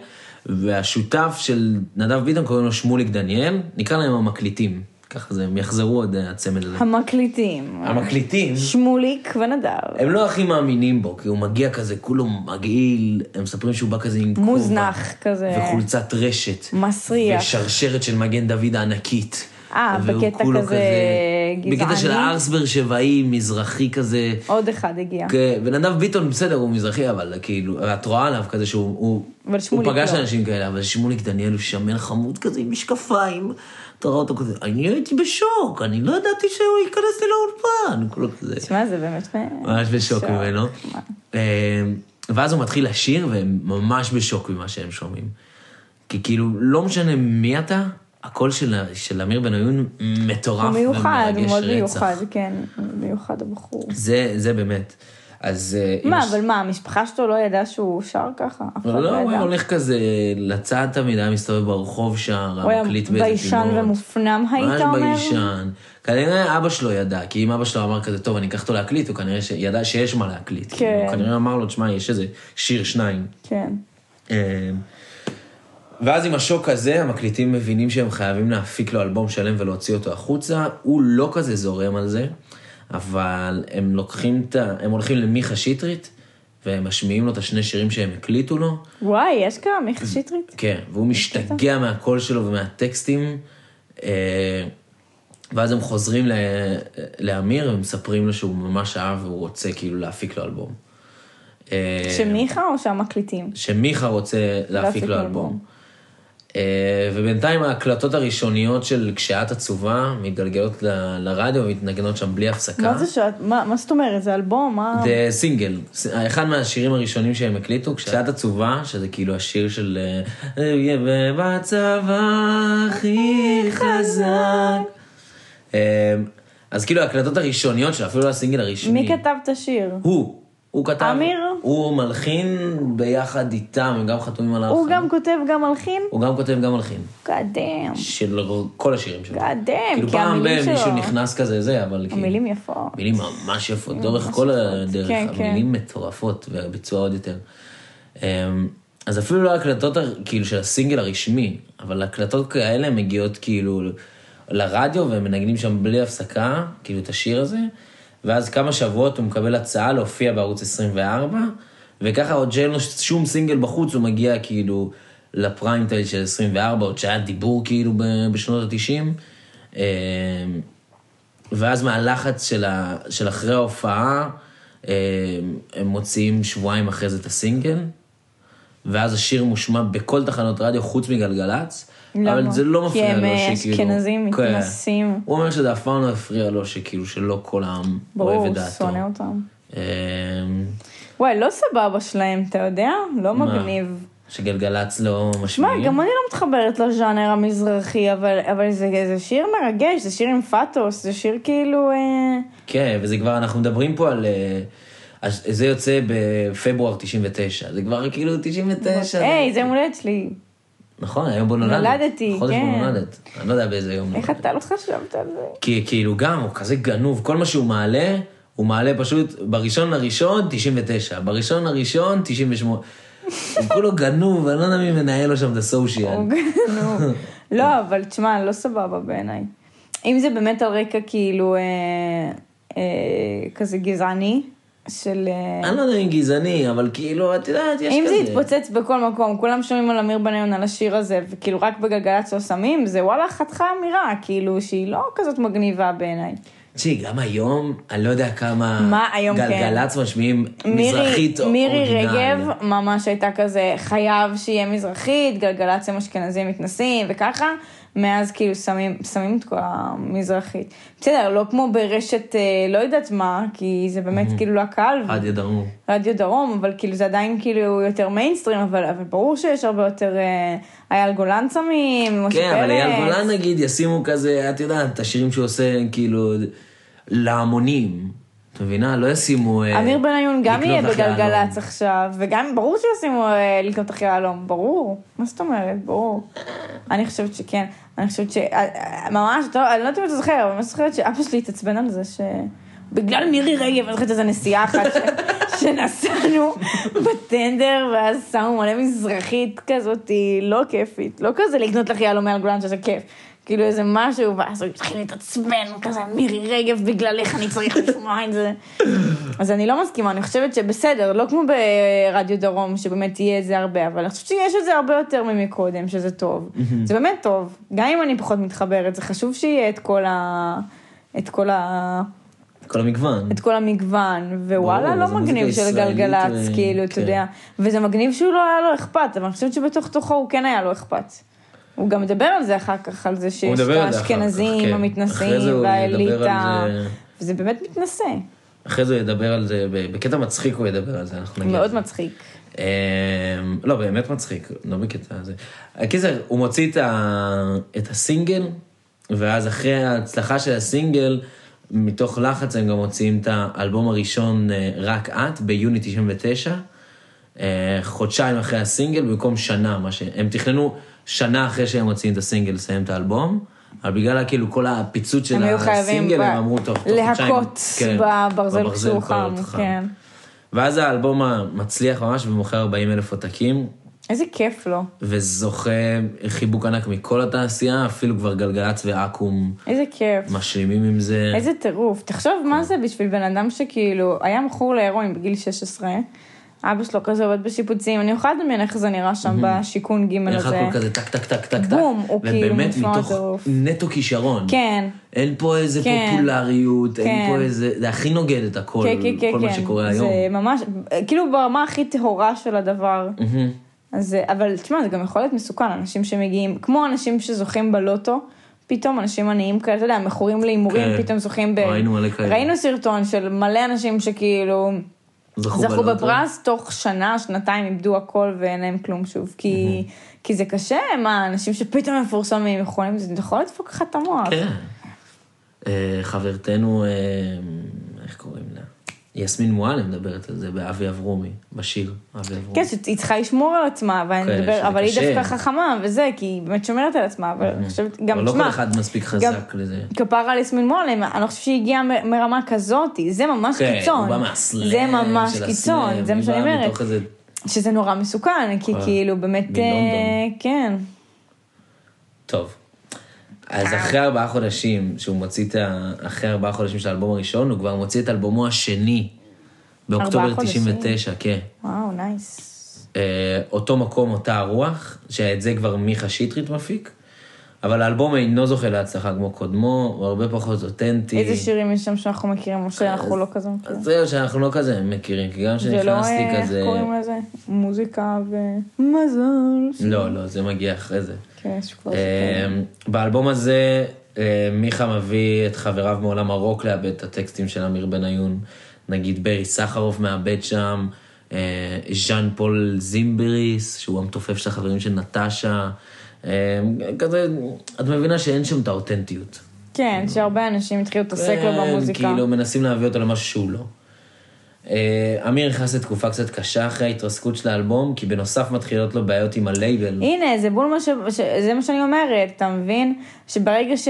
והשותף של נדב ביטון קוראים לו שמוליק דניאל, נקרא להם המקליטים. ככה זה, הם יחזרו עוד אה, הצמד הזה. המקליטים. המקליטים, שמוליק ונדב. הם לא הכי מאמינים בו, כי הוא מגיע כזה, כולו מגעיל, הם מספרים שהוא בא כזה עם כובע. מוזנח כזה. וחולצת רשת. מסריח. ושרשרת של מגן דוד הענקית. אה, בקטע כולו כזה גזעני? בקטע של הארסבר שבאי, מזרחי כזה. עוד אחד הגיע. כן, ונדב ביטון בסדר, הוא מזרחי, אבל כאילו, את רואה עליו כזה שהוא... הוא, הוא פגש לא. אנשים כאלה, אבל שמוליק דניאל הוא שמן חמוד כזה עם משקפיים. אתה רואה אותו כזה, אני הייתי בשוק, אני לא ידעתי שהוא ייכנס לי לאולפן. כולו כזה. תשמע, זה באמת... ממש בשוק שוק. ממנו. אה, ואז הוא מתחיל לשיר, והם ממש בשוק ממה שהם שומעים. כי כאילו, לא משנה מי אתה, הקול של, של אמיר בניון מטורף הוא מיוחד, הוא מאוד רצח. מיוחד, כן. מיוחד הבחור. זה, זה באמת. אז... אה, מה, אבל מה, המשפחה שלו לא ידעה שהוא שר ככה? אף אחד לא, לא הוא היה ידע. הולך כזה לצד תמיד, היה מסתובב ברחוב שר, הוא היה מקליט באיזה ביישן פינות. ומופנם, היית ממש אומר? ביישן. כנראה אבא שלו ידע, כי אם אבא שלו אמר כזה, טוב, אני אקח אותו להקליט, הוא כנראה שידע שיש מה להקליט. כן. הוא כנראה אמר לו, תשמע, יש איזה שיר שניים. כן. אה, ואז עם השוק הזה, המקליטים מבינים שהם חייבים להפיק לו אלבום שלם ולהוציא אותו החוצה. הוא לא כזה זורם על זה, אבל הם לוקחים את ה... הם הולכים למיכה שטרית, והם משמיעים לו את השני שירים שהם הקליטו לו. וואי, יש כמה מיכה שטרית? כן, והוא משתגע מהקול שלו ומהטקסטים. אה, ואז הם חוזרים ל- לאמיר ומספרים לו שהוא ממש אהב והוא רוצה כאילו להפיק לו אלבום. אה, שמיכה או שהמקליטים? שמיכה רוצה להפיק לו אלבום. אה, ובינתיים ההקלטות הראשוניות של כשאת עצובה מתגלגלות ל- לרדיו ומתנגנות שם בלי הפסקה. מה זה שאת, מה מה זאת אומרת? זה אלבום? מה? זה סינגל, אחד מהשירים הראשונים שהם הקליטו, כשאת עצובה, שזה כאילו השיר של אה, "אהיה בצבא הכי חזק. אה, אז כאילו ההקלטות הראשוניות שלו, אפילו לא הסינגל הרשמי. מי כתב את השיר? הוא. הוא כתב, אמיר? הוא מלחין ביחד איתם, הם גם חתומים על הוא ההלחנה. גם כותב גם מלחין? הוא גם כותב גם מלחין. Damn. של כל השירים שלו. Damn, כאילו כי פעם המילים ב- מישהו שלו- נכנס כזה זה, אבל כאילו... המילים יפות. מילים ממש יפות, לאורך ממש כל. הדרך, כן, כן. המילים מטורפות והביצוע עוד יותר. אמ, אז אפילו לא הקלטות ה- כאילו של הסינגל הרשמי, אבל הקלטות כאלה מגיעות כאילו לרדיו, והם מנגנים שם בלי הפסקה, כאילו את השיר הזה, ואז כמה שבועות הוא מקבל הצעה להופיע בערוץ 24, וככה עוד שאין לו שום סינגל בחוץ, הוא מגיע כאילו לפריים טייל של 24, עוד שהיה דיבור כאילו בשנות ה-90. ואז מהלחץ של, ה, של אחרי ההופעה, אה, הם מוציאים שבועיים אחרי זה את הסינגל, ואז השיר מושמע בכל תחנות רדיו חוץ מגלגלץ. למה? אבל זה לא כי מפריע הם, לו אה, שכאילו... אשכנזים, כן. מתנשאים. הוא אומר שזה אף פעם לא הפריע לו שכאילו שלא כל העם אוהב ברור, את דעתו. שונא אותם. אה, וואי, לא סבבה שלהם, אתה יודע? לא מה? מגניב. שגלגלצ לא משמיעים. גם אני לא מתחברת לז'אנר המזרחי, אבל, אבל זה, זה שיר מרגש, זה שיר עם פאטוס, זה שיר כאילו... אה... כן, וזה כבר, אנחנו מדברים פה על... אה, זה יוצא בפברואר 99, זה כבר כאילו 99. היי, זה הולדת שלי. נכון, היום בו נולדת. נולדתי, חודש כן. בו נולדת. אני לא יודע באיזה יום איך נולדת. אתה לא חשבת על זה? כי כאילו גם, הוא כזה גנוב, כל מה שהוא מעלה, הוא מעלה פשוט בראשון לראשון 99, בראשון לראשון 98. הוא כולו גנוב, אני לא יודע מי מנהל לו שם את הסושיאל. נו. לא, אבל תשמע, לא סבבה בעיניי. אם זה באמת על רקע כאילו אה, אה, כזה גזעני, של... אה, אני לא יודע אם גזעני, אבל כאילו, את יודעת, יש אם כזה. זה יתפוצץ בכל מקום, כולם שומעים על אמיר בניון על השיר הזה, וכאילו רק בגלגלצ לא שמים, זה וואלה חתיכה אמירה, כאילו שהיא לא כזאת מגניבה בעיניי. תשמעי, גם היום, אני לא יודע כמה מה היום כן? גלגלצ משמיעים מזרחית מירי אורגינל. רגב ממש הייתה כזה, חייב שיהיה מזרחית, גלגלצ הם אשכנזים מתנסים וככה, מאז כאילו שמים, שמים את כל המזרחית. בסדר, לא כמו ברשת, אה, לא יודעת מה, כי זה באמת כאילו לא הקהל, רדיו דרום. רדיו דרום, אבל כאילו זה עדיין כאילו יותר מיינסטרים, אבל, אבל ברור שיש הרבה יותר, אה, אייל גולן שמים, משה כן, אבל אייל פרץ. גולן נגיד ישימו כזה, את יודעת, את השירים שהוא עושה כאילו להמונים. את מבינה? לא ישימו... אה, אמיר בניון גם יהיה. בגלגלצ עכשיו, וגם ברור שישימו לקנות אחרי יהלום, ברור. מה זאת אומרת? ברור. אני חושבת שכן. אני חושבת ש... אה, אה, ממש, טוב, אני לא יודעת אם אתה זוכר, אבל אני זוכרת שאבא שלי התעצבן על זה ש... בגלל מירי רגב, אני זוכרת איזה נסיעה אחת ש... שנסענו בטנדר, ואז שמו מלא מזרחית כזאת, לא כיפית. לא כזה לקנות לך יהלום מעל גולן שזה כיף. כאילו איזה משהו, ואז הוא התחיל להתעצבן, כזה מירי רגב, בגללך אני צריך לשמוע את זה. אז אני לא מסכימה, אני חושבת שבסדר, לא כמו ברדיו דרום, שבאמת יהיה את זה הרבה, אבל אני חושבת שיש את זה הרבה יותר ממקודם, שזה טוב. זה באמת טוב, גם אם אני פחות מתחברת, זה חשוב שיהיה את כל ה... את כל ה... כל המגוון. את כל המגוון, ווואלה, לא מגניב של גלגלצ, ו- כאילו, אתה כן. יודע. וזה מגניב שהוא לא היה לו אכפת, אבל אני חושבת שבתוך תוכו הוא כן היה לו אכפת. הוא גם מדבר על זה אחר כך, על זה שיש את האשכנזים כן. המתנשאים והאליטה, זה. וזה באמת מתנשא, אחרי זה הוא ידבר על זה, בקטע מצחיק הוא ידבר על זה, אנחנו נגיד. מאוד מצחיק. אמ, לא, באמת מצחיק, לא בקטע הזה. קיצר, הוא מוציא את, ה... את הסינגל, ואז אחרי ההצלחה של הסינגל, מתוך לחץ הם גם מוציאים את האלבום הראשון, אה, רק את, ביוני 99, אה, חודשיים אחרי הסינגל, במקום שנה, מה שהם תכננו שנה אחרי שהם מוציאים את הסינגל לסיים את האלבום. אבל בגלל כאילו כל הפיצוץ של הסינגל, הם אמרו תוך חודשיים. להכות כן, בברזל כשהוא חם, כן. ואז האלבום מצליח ממש ומוכר 40 אלף עותקים, איזה כיף לו, וזוכה חיבוק ענק מכל התעשייה, אפילו כבר גלגלצ ואקו"ם איזה כיף. משלימים עם זה. איזה טירוף. תחשוב מה זה בשביל בן אדם שכאילו היה מכור להרואין בגיל 16, אבא שלו כזה עובד בשיפוצים, אני יכולה לדמיין איך זה נראה שם בשיכון ג' איך הזה. הכל כזה טק טק טק טק טק, בום, הוא כאילו ובאמת נשמע מתוך טירוף. נטו כישרון. כן, אין פה איזה כן. פופולריות, אין כן. פה איזה, זה הכי נוגד את הכל, כן, כל מה. שקורה היום. זה ממש, כאילו ברמה הכי טהורה של הדבר. אז, אבל תשמע, זה גם יכול להיות מסוכן, אנשים שמגיעים, כמו אנשים שזוכים בלוטו, פתאום אנשים עניים כאלה, אתה יודע, מכורים להימורים, כן. פתאום זוכים ב... ראינו מלא כאלה. ראינו סרטון של מלא אנשים שכאילו זכו זכו בלוטו. בפרס, תוך שנה, שנתיים איבדו הכל ואין להם כלום שוב, כי, כי זה קשה, מה, אנשים שפתאום מפורסמים יכולים, זה יכול לדפוק לך את המוח. כן. אה, חברתנו, אה, איך קוראים לה? יסמין מועלם מדברת על זה באבי אברומי, בשיר אבי אברומי. כן, שהיא צריכה לשמור על עצמה, ואני כן, מדבר, אבל היא. דווקא חכמה וזה, כי היא באמת שומרת על עצמה, אבל אני חושבת, גם, אבל לא תשמע, כל אחד מספיק חזק לזה. כפרה על יסמין מועלם, אני חושבת שהיא הגיעה מרמה כזאת, זה ממש כן, קיצון. הוא בא מהסלאם זה ממש קיצון, זה מה שאני אומרת. שזה נורא מסוכן, כי כאילו באמת. אה, כן. טוב. אז אחרי ארבעה חודשים, שהוא מוציא את ה... אחרי ארבעה חודשים של האלבום הראשון, הוא כבר מוציא את אלבומו השני, באוקטובר ארבעה חודשים? 99, כן. וואו, nice. אה, אותו מקום, אותה הרוח, שאת זה כבר מיכה שטרית מפיק, אבל האלבום אינו זוכה להצלחה כמו קודמו, הוא הרבה פחות אותנטי. איזה שירים יש שם שאנחנו מכירים, או שאנחנו לא כזה מכירים? זהו, שאנחנו לא כזה מכירים, כי גם זה לא, כשנכנסתי אה, איך כזה... קוראים לזה? מוזיקה ומזל. לא, לא, זה מגיע אחרי זה. כן. אה, באלבום הזה אה, מיכה מביא את חבריו מעולם הרוק לעבד את הטקסטים של אמיר בניון. נגיד ברי סחרוף מעבד שם, אה, ז'אן פול זימבריס, שהוא המתופף של החברים של נטשה. כזה, את מבינה שאין שם את האותנטיות. כן, שהרבה אנשים התחילו להתעסק לו כן, במוזיקה. כאילו מנסים להביא אותו למשהו שהוא לא. אה, אמיר נכנס לתקופה קצת קשה אחרי ההתרסקות של האלבום, כי בנוסף מתחילות לו בעיות עם הלייבל. הנה, זה בול מה ש... ש... זה מה שאני אומרת, אתה מבין? שברגע ש...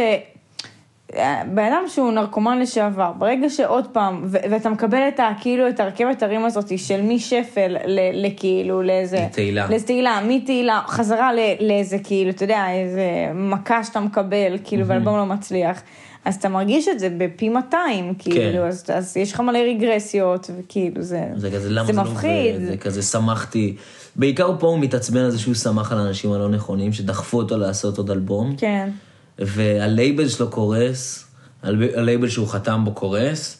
בן אדם שהוא נרקומן לשעבר, ברגע שעוד פעם, ו- ואתה מקבל את ה... כאילו, את הרכבת הרים הזאת של משפל ל- לכאילו, לאיזה... לתהילה. לאיזה תהילה, מתהילה, חזרה ל- לאיזה כאילו, אתה יודע, איזה מכה שאתה מקבל, כאילו, ואלבום לא מצליח. אז אתה מרגיש את זה בפי 200, כאילו, אז, אז יש לך מלא רגרסיות, וכאילו, זה... זה כזה, זה זה, מפחיד. לא עובד? זה כזה, שמחתי. בעיקר פה הוא מתעצבן על זה שהוא שמח על האנשים הלא נכונים, שדחפו אותו לעשות עוד אלבום. כן. והלייבל שלו קורס, הל- הלייבל שהוא חתם בו קורס,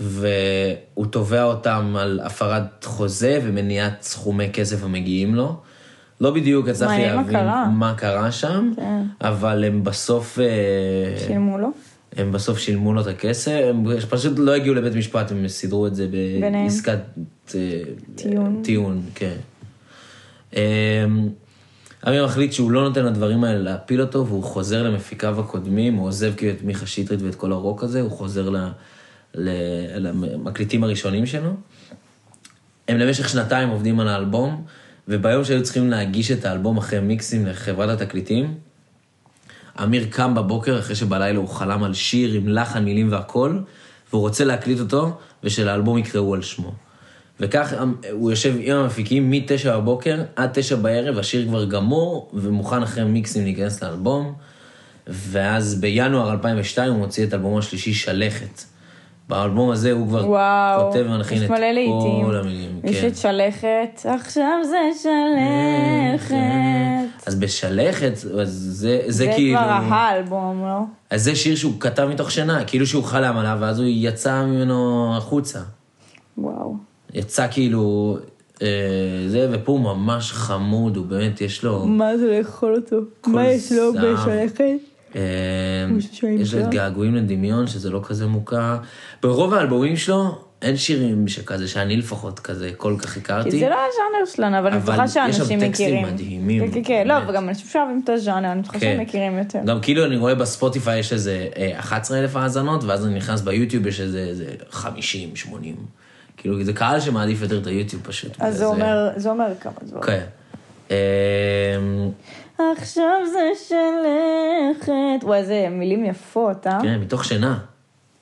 והוא תובע אותם על הפרת חוזה ומניעת סכומי כסף המגיעים לו. לא בדיוק הצלחתי להבין. מה קרה שם, כן. אבל הם בסוף... אה, שילמו לו? הם בסוף שילמו לו את הכסף, הם פשוט לא הגיעו לבית משפט, הם סידרו את זה. בעסקת אה, טיעון. טיעון, כן. אמ, אמיר מחליט שהוא לא נותן לדברים האלה להפיל אותו, והוא חוזר למפיקיו הקודמים, הוא עוזב כאילו את מיכה שטרית ואת כל הרוק הזה, הוא חוזר ל- למקליטים הראשונים שלו. הם למשך שנתיים עובדים על האלבום, וביום שהיו צריכים להגיש את האלבום אחרי מיקסים לחברת התקליטים, אמיר קם בבוקר אחרי שבלילה הוא חלם על שיר עם לחן, מילים והכל, והוא רוצה להקליט אותו, ושלאלבום יקראו על שמו. וכך אמ, הוא יושב עם המפיקים מ-9 בבוקר עד 9 בערב, השיר כבר גמור, ומוכן אחרי מיקסים להיכנס לאלבום. ואז בינואר 2002 הוא מוציא את אלבומו השלישי, שלכת. באלבום הזה הוא כבר וואו, כותב ומלחין יש את לעיתים. כל המילים. יש כן. את שלכת, עכשיו זה שלכת. אז בשלכת, אז זה, זה, זה כאילו... כבר האלבום, לא? אז זה שיר שהוא כתב מתוך שינה, כאילו שהוא חלם עליו, ואז הוא יצא ממנו החוצה. וואו. יצא כאילו, אה, זה, ופה הוא ממש חמוד, הוא באמת, יש לו... מה זה לאכול אותו? מה יש לו. בשלכת? אה, שואלים יש לו את? געגועים לדמיון, שזה לא כזה מוכר. ברוב האלבומים שלו, אין שירים שכזה, שאני לפחות כזה כל כך הכרתי. כי זה לא הז'אנר שלנו, אבל אני אבל בטוחה יש שם שאנשים טקסטים מכירים. מדהימים, כן, כן, כן, לא. וגם אנשים שאוהבים את הז'אנר, אני בטוחה כן. שהם מכירים יותר. גם כאילו אני רואה בספוטיפיי יש איזה אה, 11 אלף האזנות, ואז אני נכנס ביוטיוב יש איזה איזה 50, 80. כאילו, זה קהל שמעדיף יותר את היוטיוב פשוט. אז זה אומר, זה אומר כמה דברים. כן. עכשיו זה שלכת. וואי, איזה מילים יפות, אה? כן, מתוך שינה.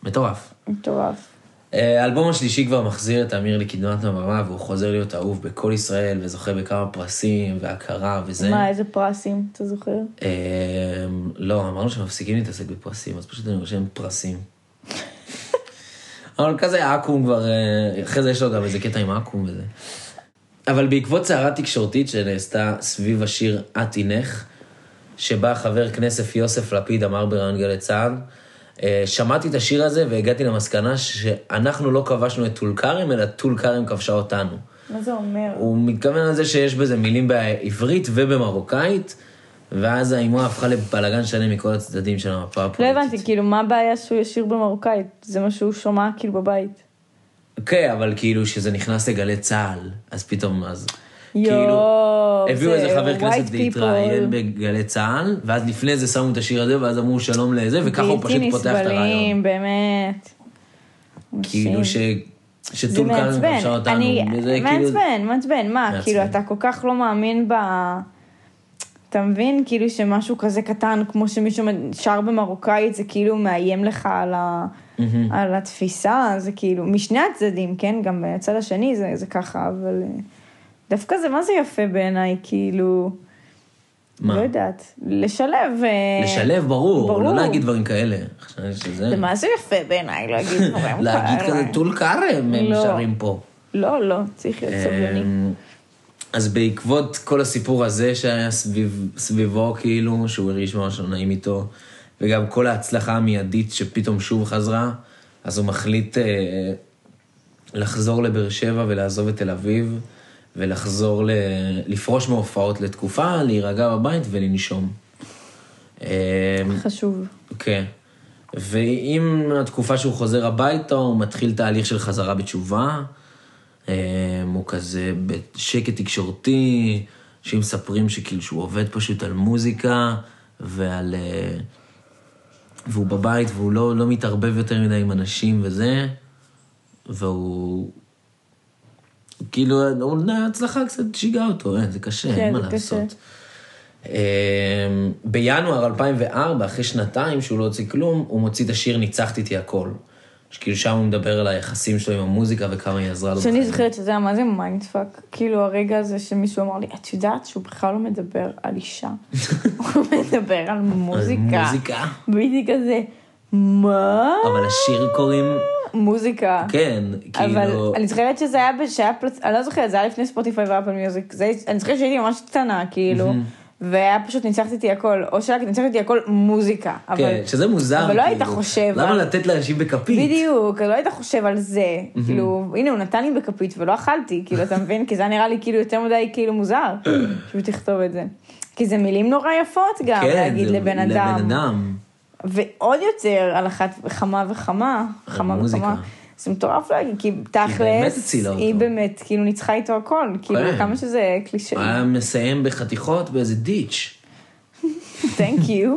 מטורף. מטורף. אה, האלבום השלישי כבר מחזיר את אמיר לקדמת הבמה, והוא חוזר להיות אהוב בכל ישראל, וזוכה בכמה פרסים והכרה וזה. מה, איזה פרסים, אתה זוכר? אמ, לא, אמרנו שמפסיקים להתעסק בפרסים, אז פשוט אני רושם פרסים. אבל כזה עכו"ם כבר, אה, אחרי זה יש לו גם איזה קטע עם עכו"ם וזה. אבל בעקבות סערה תקשורתית שנעשתה סביב השיר "את תינך", שבה חבר כנסת יוסף לפיד אמר בראיון גלי צה"ל, אה, שמעתי את השיר הזה והגעתי למסקנה שאנחנו לא כבשנו את טול כרם, אלא טול כרם כבשה אותנו. מה זה אומר? הוא מתכוון לזה שיש בזה מילים בעברית ובמרוקאית, ואז האימוע הפכה לבלאגן שלם מכל הצדדים של המפה לא הפוליטית. הבנתי, כאילו, מה הבעיה שהוא ישיר במרוקאית? זה מה שהוא שומע כאילו בבית. כן, אבל כאילו שזה נכנס לגלי צה"ל, אז פתאום, אז... כאילו, יואו, הביאו זה איזה חבר כנסת. להתראיין בגלי צה"ל, ואז לפני זה שמו את השיר הזה, ואז אמרו שלום לזה, וככה הוא פשוט בלתי פותח את הרעיון. נסבלים, באמת. כאילו ש... זה שטול מעצבן, כבשה אותנו, אני, וזה כאילו... מעצבן, מעצבן, מה, מעצבן. כאילו אתה כל כך לא מאמין ב... אתה מבין, כאילו שמשהו כזה קטן, כמו שמישהו שר במרוקאית, זה כאילו מאיים לך על, ה... על התפיסה, זה כאילו, משני הצדדים, כן, גם בצד השני זה, זה ככה, אבל אה, דווקא זה מה זה יפה בעיניי, כאילו, מה? לא יודעת. לשלב... אה, לשלב, ברור, ברור. לא להגיד דברים כאלה. שזה... זה מה זה יפה בעיניי להגיד דברים כאלה. להגיד כזה טול כרם, הם לא. שרים פה. לא, לא, צריך להיות סבלני. אמ, אז בעקבות כל הסיפור הזה שהיה סביב, סביבו, כאילו, שהוא הרגיש ממש לא נעים איתו, וגם כל ההצלחה המיידית שפתאום שוב חזרה, אז הוא מחליט אה, לחזור לבאר שבע ולעזוב את תל אביב, ולחזור, ל... לפרוש מהופעות לתקופה, להירגע בבית ולנשום. אמ, חשוב. כן. ועם התקופה שהוא חוזר הביתה, הוא מתחיל תהליך של חזרה בתשובה. אה, הוא כזה בשקט תקשורתי, אנשים מספרים שכאילו שהוא עובד פשוט על מוזיקה ועל... אה, והוא בבית והוא לא, לא מתערבב יותר מדי עם אנשים וזה, והוא... כאילו, ההצלחה קצת שיגעה אותו, אין, זה קשה, כן, אין מה קשה. לעשות. אה, בינואר 2004, אחרי שנתיים שהוא לא הוציא כלום, הוא מוציא את השיר ניצחת איתי הכל. שכאילו שם הוא מדבר על היחסים שלו עם המוזיקה וכמה היא עזרה לו. שאני. זוכרת שזה היה מה זה mindfuck. כאילו הרגע הזה שמישהו אמר לי, את יודעת שהוא בכלל לא מדבר על אישה. הוא מדבר על מוזיקה. על מוזיקה. והייתי כזה, מה? אבל השיר קוראים, מוזיקה. כן, אבל כאילו, אני זוכרת שזה היה, ב- שהיה פלצ... אני לא זוכרת, זה היה לפני Spotify ו Apple Music. אני זוכרת שהייתי ממש קטנה, כאילו, והיה פשוט ניצחת איתי הכל, או שרק ניצחת איתי הכל מוזיקה. אבל... כן, שזה מוזר. אבל לא היית כאילו. חושב למה על- לתת לאנשים בכפית? בדיוק, לא היית חושב על זה, כאילו, הנה הוא נתן לי בכפית ולא אכלתי, כאילו, אתה מבין? כי זה נראה לי כאילו יותר מדי כאילו מוזר, שהוא תכתוב את זה. כי זה מילים נורא יפות גם, כן, להגיד לבן אדם. לבן אדם. ועוד יותר על אחת וכמה וכמה, חמה מוזיקה. וכמה. זה מטורף להגיד, כי באמת תכלס, הצילה אותו. היא באמת, כאילו ניצחה איתו הכל, כאילו כן. כמה שזה קלישאי, היה מסיים בחתיכות באיזה דיץ'. תנק יו,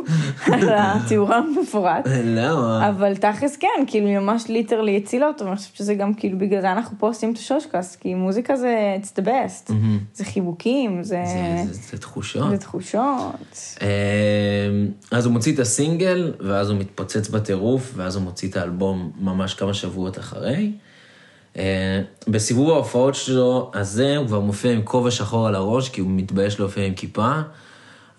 על התיאור המפורט. למה? אבל תכלס כן, כאילו היא ממש ליטרלי הצילה אותו, ואני חושבת שזה גם כאילו בגלל זה אנחנו פה עושים את השושקאסט, כי מוזיקה זה it's the best, זה חיבוקים, זה, זה- תחושות. זה תחושות. אמ, אז הוא מוציא את הסינגל, ואז הוא מתפוצץ בטירוף, ואז הוא מוציא את האלבום ממש כמה שבועות אחרי. אה, בסיבוב ההופעות שלו הזה הוא כבר מופיע עם כובע שחור על הראש, כי הוא מתבייש להופיע עם כיפה,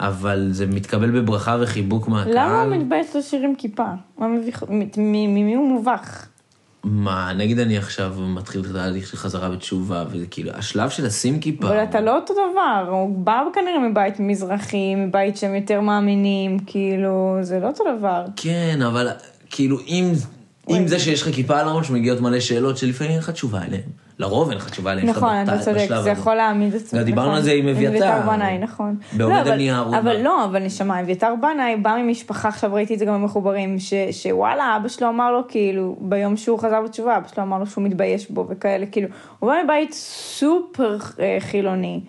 אבל זה מתקבל בברכה וחיבוק מהקהל. למה הוא מתבייש לשיר עם כיפה? ממי הוא מובך? מה, נגיד אני עכשיו מתחיל את התהליך של חזרה בתשובה, וזה כאילו, השלב של לשים כיפה. אבל אתה לא אותו דבר, הוא בא כנראה מבית מזרחי, מבית שהם יותר מאמינים, כאילו, זה לא אותו דבר. כן, אבל כאילו, אם, אם זה שיש לך כיפה על הראש, מגיעות מלא שאלות שלפעמים אין לך תשובה אליהן. לרוב אין לך תשובה אליהן. נכון, אתה צודק, זה. יכול להעמיד את גם דיברנו. על זה עם אביתר. בנאי, נכון. בעומד לא, על אבל- נייר. אבל לא, אבל נשמה, אביתר בנאי בא ממשפחה, עכשיו ראיתי את זה גם במחוברים, שוואלה, אבא שלו אמר לו, כאילו, ביום שהוא חזר בתשובה, אבא שלו אמר לו שהוא מתבייש בו וכאלה, כאילו, הוא בא מבית סופר אה, חילוני,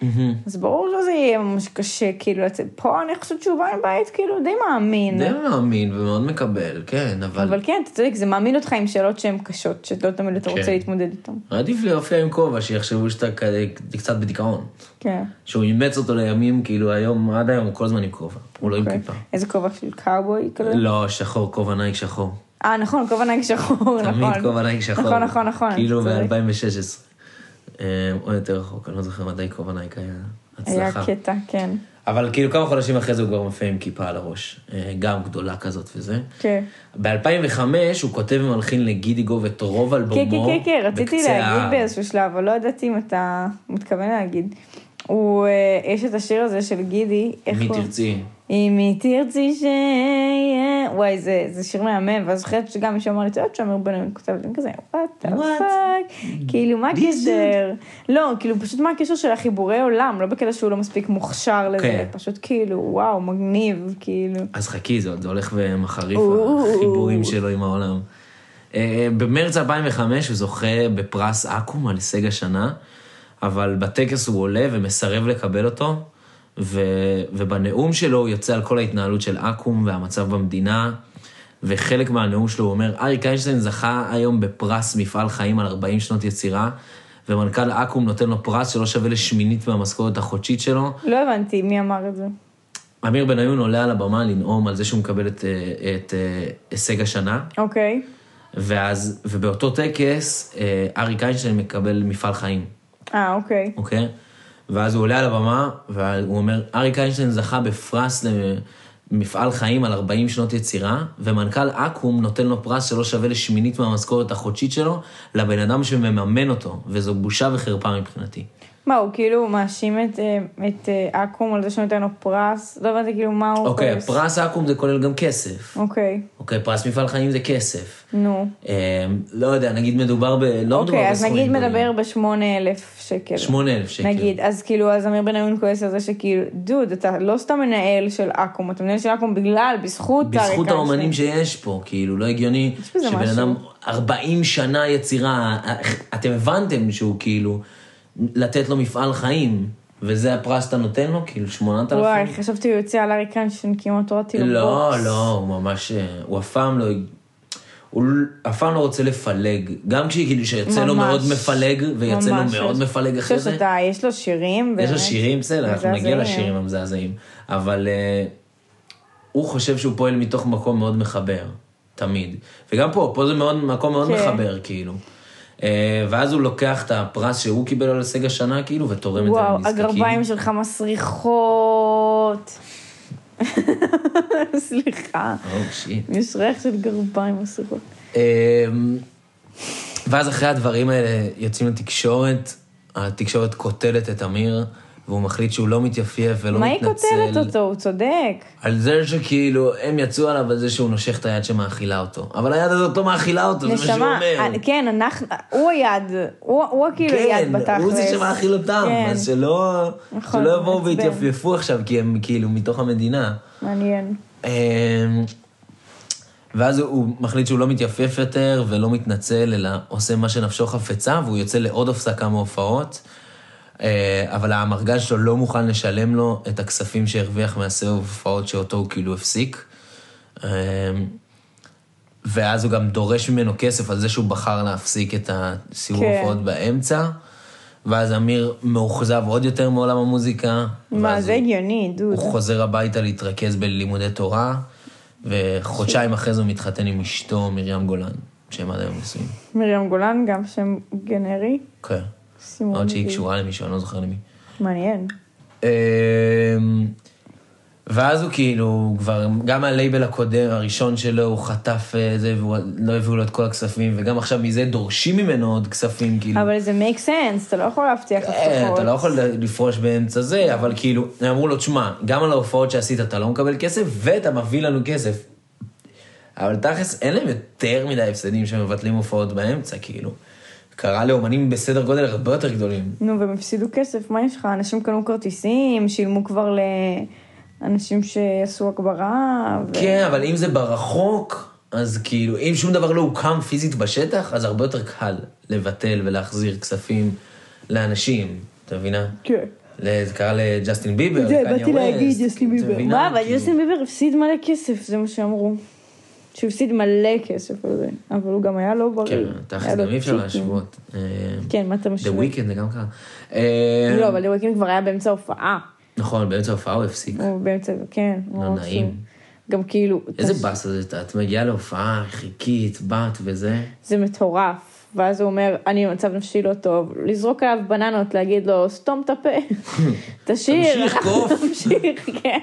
אז ברור שזה יהיה ממש קשה, כאילו, פה אני חושבת שהוא בא מבית, כאילו, די מאמין. די מאמין ומאוד מקבל, כן, אבל... אבל כן, אתה צודק, זה מעמיד אותך עם שאלות שהן קשות, שלא תמיד אתה רוצה כן. להתמודד איתן. עדיף להופיע עם כובע, שיחשבו שאתה קצת בדיכאון. כן. שהוא אימץ אותו לימים, כאילו היום, עד היום הוא כל הזמן עם כובע. הוא לא עם אוקיי. כיפה. איזה כובע של קאובוי כזה? לא, שחור, כובע Nike שחור. אה, נכון, כובע Nike שחור, נכון. תמיד כובע Nike שחור. נכון, נכון, נכון. כאילו צודק. ב-2016. או יותר רחוק, אני לא זוכר מתי כובע Nike היה היה הצלחה. קטע, כן. אבל כאילו כמה חודשים אחרי זה הוא כבר מופיע עם כיפה על הראש. אה, גם גדולה כזאת וזה. כן. ב-2005 הוא כותב ומלחין לגידי גוב את רוב אלבומו. כן, כן, כן, כן, רציתי בקצה להגיד. באיזשהו שלב, אבל לא ידעתי אם אתה מתכוון להגיד. הוא, אה, יש את השיר הזה של גידי, איך מי הוא? תרצי. אם היא תרצי שיהיה... וואי, זה, זה שיר מהמם, ואז זוכרת שגם מישהו אמר לי, את יודעת שאמיר בניון כותב לי כזה, what the What? fuck, כאילו, מה הקשר? לא, כאילו, פשוט מה הקשר של החיבורי עולם, לא בקטע שהוא לא מספיק מוכשר לזה, כן. פשוט כאילו, וואו, מגניב, כאילו. אז חכי, זה עוד הולך ומחריף. החיבורים שלו עם העולם. אה, במרץ 2005 הוא זוכה בפרס אקו"ם על הישג השנה, אבל בטקס הוא עולה ומסרב לקבל אותו, ו, ובנאום שלו הוא יוצא על כל ההתנהלות של אקו"ם והמצב במדינה, וחלק מהנאום שלו הוא אומר, אריק איינשטיין זכה היום בפרס מפעל חיים על 40 שנות יצירה, ומנכ"ל אקו"ם נותן לו פרס שלא שווה לשמינית מהמשכורת החודשית שלו, לא הבנתי מי אמר את זה. אמיר בניון עולה על הבמה לנאום על זה שהוא מקבל את, אה, את אה, הישג השנה, אוקיי. ואז, ובאותו טקס, אה, אריק איינשטיין מקבל מפעל חיים, אה, אוקיי. אוקיי? ואז הוא עולה על הבמה, והוא אומר, אריק איינשטיין זכה בפרס למפעל חיים על 40 שנות יצירה, ומנכ"ל אקו"ם נותן לו פרס שלא שווה לשמינית מהמשכורת החודשית שלו, לבן אדם שמממן אותו, וזו בושה וחרפה מבחינתי. מה, הוא כאילו מאשים את, אה, את אה, אקו"ם על זה שהוא נותן לו פרס? לא הבנתי כאילו מה הוא אוקיי, כועס. פרס אקו"ם זה כולל גם כסף. אוקיי, אוקיי, פרס מפעל חיים זה כסף. נו. אה, לא יודע, נגיד מדובר ב... לא מדובר אוקיי, אז בסכומים נגיד. מדבר בשמונה אלף שקל. 8,000 שקל. נגיד, אז כאילו, אז אמיר בניון כועס על זה שכאילו, דוד, אתה לא סתם מנהל של אקו"ם, אתה מנהל של אקו"ם בגלל, בזכות בזכות. האומנים שיש פה, כאילו, לא הגיוני שבן. אדם 40 שנה יצירה, אתם הבנתם שהוא כאילו, לתת לו מפעל חיים, וזה הפרס שאתה נותן לו? כאילו, 8,000? וואי, חשבתי הוא יוצא על אריק איינשטיין, כמעט הורדתי לו לא, בוקס. לא, הוא ממש, אה, הוא אף פעם לא, הוא אף פעם לא רוצה לפלג, גם כשכאילו שיוצא לו. מאוד מפלג, ויוצא לו. מאוד מפלג אחרי זה. שאתה, יש לו שירים, יש באמת. לו שירים, בסדר, אנחנו נגיע. לשירים המזעזעים, אבל uh, הוא חושב שהוא פועל מתוך מקום מאוד מחבר, תמיד. וגם פה, פה זה מאוד, מקום מאוד כן. מחבר, כאילו. Uh, ואז הוא לוקח את הפרס שהוא קיבל על הישג השנה, כאילו, ותורם את זה וואו, לנזקקים. הגרביים שלך מסריחות. סליחה, שיט. יש ריח של גרביים מסריחות. אמ, ואז אחרי הדברים האלה יוצאים לתקשורת, התקשורת קוטלת את אמיר, והוא מחליט שהוא לא מתייפייף ולא מה היא מתנצל. כותבת אותו? הוא צודק. על זה שכאילו, הם יצאו עליו על זה שהוא נושך את היד שמאכילה אותו. אבל היד הזאת לא מאכילה אותו, זה מה שהוא נשמה, אומר. אה, כן, אנחנו, הוא היד, הוא הוא כאילו יד בתכלס. כן, הוא זה שמאכיל אותם, כן. אז שלא, נכון, שלא יבואו. ויתייפייפו עכשיו, כי הם כאילו מתוך המדינה. מעניין. אמ, ואז הוא מחליט שהוא לא מתייפף יותר ולא מתנצל, אלא עושה מה שנפשו חפצה, והוא יוצא לעוד הפסקה מהופעות, אבל האמרגן שלו לא מוכן לשלם לו את הכספים שהרוויח מהסבב הופעות שאותו הוא כאילו הפסיק. אמ, ואז הוא גם דורש ממנו כסף על זה שהוא בחר להפסיק את הסיבוב כן. הופעות באמצע. ואז אמיר מאוכזב עוד יותר מעולם המוזיקה. מה, זה הגיוני, דוד. הוא חוזר הביתה להתרכז בלימודי תורה, וחודשיים אחרי זה הוא מתחתן עם אשתו מרים גולן, שהם עד היום נשואים. מרים גולן, גם שם גנרי. כן. סימון עוד שהיא. קשורה למישהו, אני לא זוכר למי. מעניין. אמ, ואז הוא כאילו, כבר, גם הלייבל הקודם, הראשון שלו, הוא חטף אה, זה, ולא הביאו לו את כל הכספים, וגם עכשיו מזה דורשים ממנו עוד כספים, כאילו. אבל זה make sense, אתה לא יכול להבטיח אה, הבטחות. אתה לא יכול לפרוש באמצע זה, אבל כאילו, אמרו לו, תשמע, גם על ההופעות שעשית אתה לא מקבל כסף, ואתה מביא לנו כסף. אבל תכלס, אין להם יותר מדי הפסדים שמבטלים הופעות באמצע, כאילו. קרה לאומנים בסדר גודל הרבה יותר גדולים. נו, והם הפסידו כסף, מה יש לך? אנשים קנו כרטיסים, שילמו כבר לאנשים שעשו הגברה. ו... כן, אבל אם זה ברחוק, אז כאילו, אם שום דבר לא הוקם פיזית בשטח, אז הרבה יותר קל לבטל ולהחזיר כספים לאנשים, אתה מבינה? כן. זה קרה לג'סטין ביבר, זה, לקניה באתי להגיד, ווסט, ג'סטין אתה ביבר. מה, אבל כאילו- ג'סטין ביבר הפסיד מלא כסף, זה מה שאמרו. שהוא הפסיד מלא כסף על זה, אבל הוא גם היה לא בריא. כן, תכל'ס, לו גם אי אפשר. להשוות. אה, כן, מה אתה The משווה? Weeknd זה גם קרה. אה, לא, אבל The Weeknd כבר היה באמצע ההופעה. נכון, באמצע ההופעה הוא הפסיק. הוא באמצע, כן. לא נעים. גם כאילו... איזה באסה זה, את מגיעה להופעה, חיכית, באת וזה. זה מטורף. ואז הוא אומר, אני במצב נפשי לא טוב, לזרוק עליו בננות, להגיד לו, סתום את הפה, תשאיר, תמשיך, קוף. נמשיך, כן.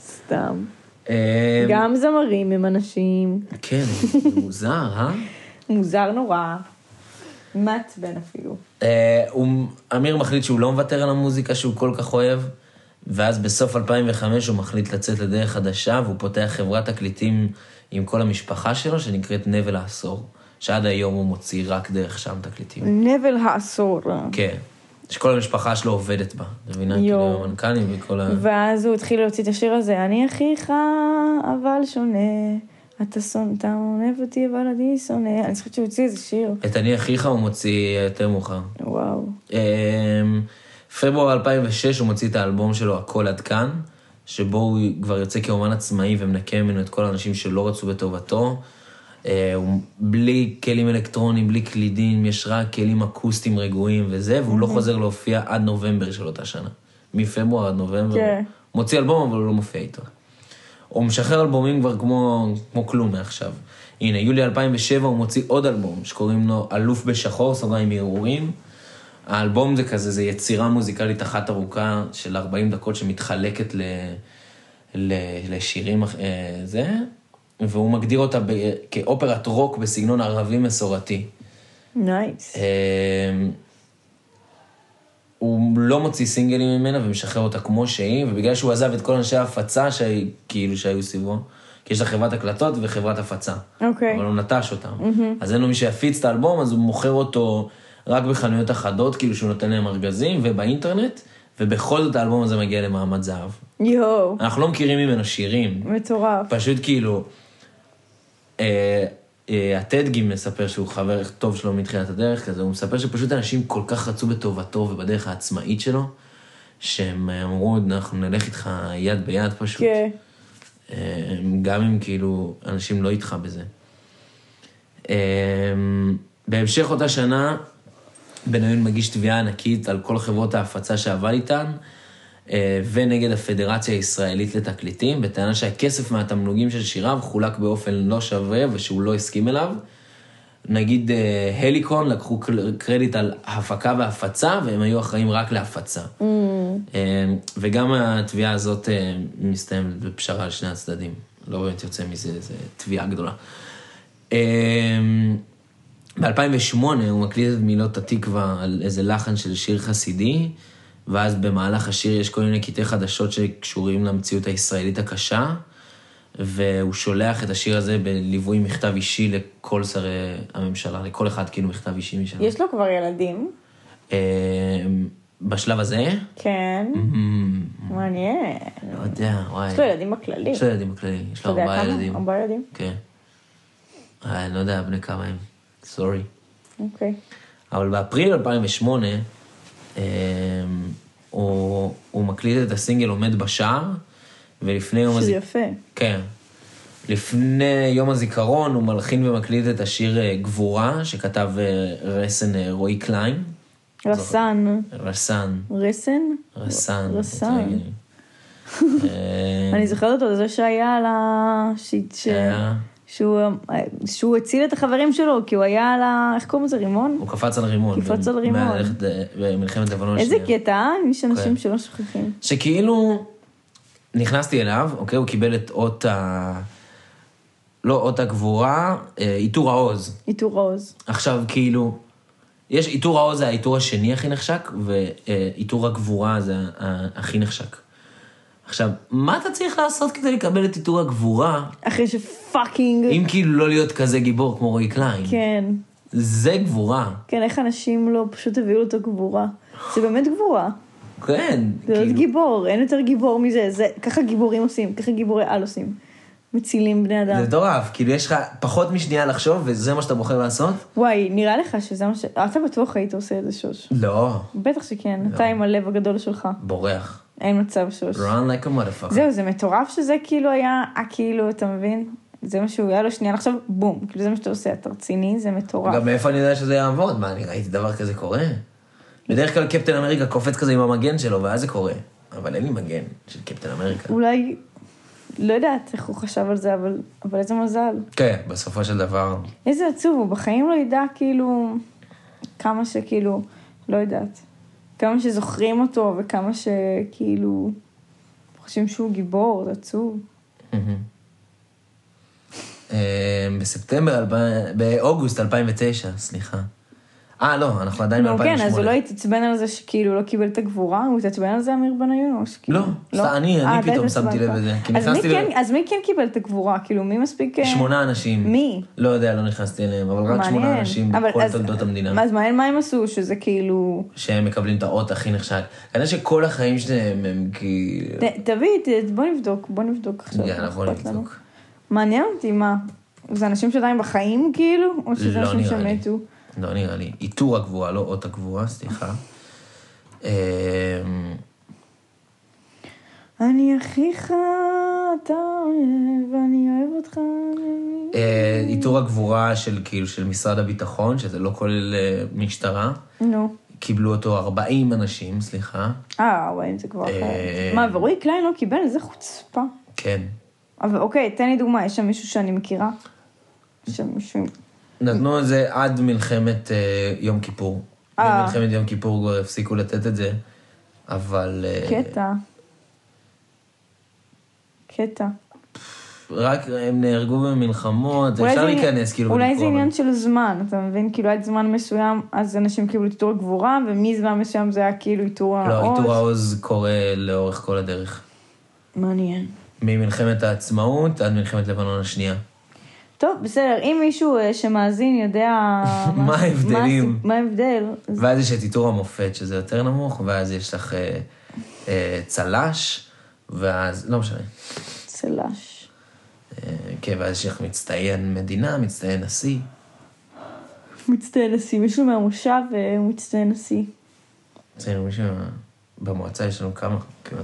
סתם. אה, גם זמרים הם אנשים, כן, מוזר, אה? מוזר נורא, מעצבן אפילו. אה, אמיר מחליט שהוא לא מוותר על המוזיקה שהוא כל כך אוהב, ואז בסוף 2005 הוא מחליט לצאת לדרך חדשה, והוא פותח חברת תקליטים עם כל המשפחה שלו, שנקראת נבל העשור, שעד היום הוא מוציא רק דרך שם תקליטים. נבל העשור. כן, שכל המשפחה שלו עובדת בה, אתה מבינה? כאילו המנכ"לים וכל ה... ואז הוא התחיל להוציא את השיר הזה, אני אחיך, אבל שונה. אתה שונא, אתה אוהב אותי, אבל אני שונא. אני חושבת שהוא הוציא איזה שיר. את אני אחיך הוא מוציא יותר מאוחר. וואו. אמ, פברואר 2006 הוא מוציא את האלבום שלו, הכל עד כאן, שבו הוא כבר יוצא כאומן עצמאי ומנקה ממנו את כל האנשים שלא רצו בטובתו. אה, בלי כלים אלקטרוניים, בלי קלידים, יש רק כלים אקוסטיים רגועים וזה, והוא לא חוזר להופיע עד נובמבר של אותה שנה. מפברואר עד נובמבר. כן. מוציא אלבום, אבל הוא לא מופיע איתו. הוא משחרר אלבומים כבר כמו, כמו כלום מעכשיו. הנה, יולי 2007 הוא מוציא עוד אלבום שקוראים לו אלוף בשחור, סוגריים מהרהורים. האלבום זה כזה, זה יצירה מוזיקלית אחת ארוכה של 40 דקות שמתחלקת ל, ל, לשירים, אה, זה, והוא מגדיר אותה ב, כאופרת רוק בסגנון ערבי מסורתי. nice. אה, הוא לא מוציא סינגלים ממנה ומשחרר אותה כמו שהיא, ובגלל שהוא עזב את כל אנשי ההפצה שהי, כאילו שהיו סביבו, כי יש לה חברת הקלטות וחברת הפצה. אוקיי. אבל הוא נטש אותם. אז אין לו מי שיפיץ את האלבום, אז הוא מוכר אותו רק בחנויות אחדות, כאילו שהוא נותן להם ארגזים, ובאינטרנט, ובכל זאת האלבום הזה מגיע למעמד זהב. יואו, אנחנו לא מכירים ממנו שירים, מטורף. פשוט כאילו, אה, אה, הטדגי מספר שהוא חבר טוב שלו מתחילת הדרך כזה, הוא מספר שפשוט אנשים כל כך רצו בטובתו ובדרך העצמאית שלו, שהם אמרו, אנחנו נלך איתך יד ביד פשוט. כן. אה, גם אם כאילו אנשים לא איתך בזה. בהמשך אותה שנה, בניון מגיש תביעה ענקית על כל חברות ההפצה שעבד איתן, ונגד הפדרציה הישראלית לתקליטים, בטענה שהכסף מהתמלוגים של שיריו חולק באופן לא שווה ושהוא לא הסכים אליו. נגיד אה, הליקון לקחו קרדיט על הפקה והפצה, והם היו אחראים רק להפצה. Mm. אה, וגם התביעה הזאת אה, מסתיימת בפשרה על שני הצדדים. לא באמת יוצא מזה איזה תביעה גדולה. ב-2008 הוא מקליט את מילות התקווה על איזה לחן של שיר חסידי, ואז במהלך השיר יש כל מיני קטעי חדשות שקשורים למציאות הישראלית הקשה, והוא שולח את השיר הזה בליווי מכתב אישי לכל שרי הממשלה, לכל אחד כאילו מכתב אישי משם. יש לו כבר ילדים? אה, בשלב הזה? כן. Mm, מעניין. לא יודע, וואי. יש לו ילדים בכללי. יש לו ילדים בכללי, יש לו ארבעה? ילדים. ארבעה ילדים? כן. אה, אני לא יודע בני כמה הם, sorry. אוקיי. אבל באפריל 2008, אה, הוא, הוא מקליט את הסינגל עומד בשער, ולפני יום שזה הזיכרון... יפה. כן. לפני יום הזיכרון הוא מלחין ומקליט את השיר אה, גבורה, שכתב אה, רסן אה, רועי קליין. רסן. רסן. רסן? רסן. רסן. אה, אני זוכרת אותו, זה שהיה על ה... היה. שהוא שהוא הציל את החברים שלו, כי הוא היה על ה... איך קוראים לזה? רימון? הוא קפץ על רימון. קפץ על רימון. במלחמת- במלחמת לבנון איזה השנייה. קטע, אה? יש אנשים כן. שלא שוכחים. שכאילו, נכנסתי אליו, אוקיי? הוא קיבל את אות ה... לא אות הגבורה, אה, עיטור העוז. עיטור העוז. עכשיו, כאילו, יש עיטור העוז זה העיטור השני הכי נחשק, ועיטור הגבורה זה הכי נחשק. עכשיו, מה אתה צריך לעשות כדי לקבל את עיטור הגבורה, אחרי ש fucking... אם כאילו לא להיות כזה גיבור כמו רועי קליין? כן. זה גבורה. כן, איך אנשים לא פשוט הביאו לו את הגבורה. זה באמת גבורה. כן, זה כאילו, גיבור, אין יותר גיבור מזה. זה, ככה גיבורים עושים, ככה גיבורי על עושים. מצילים בני זה אדם. מטורף, כאילו יש לך פחות משנייה לחשוב, וזה מה שאתה בוחר לעשות? וואי, נראה לך שזה מה ש... אתה בטוח היית עושה את זה, שוש. לא, בטח שכן, אתה עם הלב הגדול שלך. בורח. אין מצב, שוש. run like a motherfucker. זהו, זה מטורף שזה כאילו היה, אה, כאילו, אתה מבין? זה מה שהוא, היה לו שנייה לחשוב, בום, כאילו זה מה שאתה עושה, אתה רציני, זה מטורף. גם מאיפה אני יודע שזה יעבוד? מה, אני ראיתי דבר כזה קורה? בדרך כלל קפטן אמריקה קופץ כזה עם המגן שלו, ואז זה קורה. אבל אין לי מגן של קפטן אמריקה. אולי, לא יודעת איך הוא חשב על זה, אבל, אבל איזה מזל. כן, בסופו של דבר. איזה עצוב, הוא בחיים לא ידע כאילו, כמה שכאילו, לא יודעת, כמה שזוכרים אותו וכמה שכאילו, חושבים שהוא גיבור, זה עצוב. אה, בספטמבר, באוגוסט 2009, סליחה. אה, לא, אנחנו עדיין נו כן, אז הוא לא ב-2008. התעצבן על זה שכאילו לא קיבל את הגבורה, הוא התעצבן על זה אמיר בניון או שכאילו... לא, סתם, אני- אה, פתאום. שמתי לב לזה, אז מי כן- אז מי כן קיבל את הגבורה? כאילו, מי מספיק... אה, שמונה אנשים. מי? לא יודע, לא נכנסתי אליהם, אבל רק שמונה. אנשים בכל תולדות המדינה. אז מעניין מה הם עשו, שזה כאילו... שהם מקבלים את האות הכי נחשק. כנראה שכל החיים שלהם הם כאילו... תביא, בוא נבדוק, בוא נבדוק עכשיו. יאללה, בוא. נבדוק. מעניין אותי, מה? זה אנשים שעדיין בחיים כאילו? או שזה לא אנשים. שמתו? לא נראה לי. עיטור הגבורה, לא אות הגבורה, סליחה. אמ, אני אחיך, אתה אוהב, אני אוהב אותך. אה, עיטור הגבורה של כאילו של משרד הביטחון, שזה לא כולל אה, משטרה. נו. קיבלו אותו 40 אנשים, סליחה. אה, וואי, זה כבר אה, אחרת. מה, ורועי קליין לא קיבל? איזה חוצפה. כן. אבל אוקיי, תן לי דוגמה, יש שם מישהו שאני מכירה? יש שם מישהו... נתנו את זה עד מלחמת אה, יום כיפור. אה. במלחמת יום כיפור כבר הפסיקו לתת את זה, אבל... אה, קטע. קטע. רק הם נהרגו במלחמות, אפשר זה- להיכנס כאילו אולי זה עניין של זמן, אתה מבין? כאילו עד זמן מסוים, אז אנשים קיבלו את עיטור הגבורה, ומזמן מסוים זה היה כאילו עיטור העוז. לא, עיטור העוז קורה לאורך כל הדרך. מעניין. ממלחמת העצמאות עד מלחמת לבנון השנייה. טוב, בסדר, אם מישהו אה, שמאזין יודע... מה ההבדלים? מה ההבדל? אז ואז יש את עיטור המופת, שזה יותר נמוך, ואז יש לך אה, אה, צל"ש, ואז, לא משנה. צל"ש. כן, ואז יש לך מצטיין מדינה, מצטיין נשיא. מצטיין נשיא, מישהו מהמושב מצטיין נשיא. אצלנו מישהו במועצה יש לנו כמה,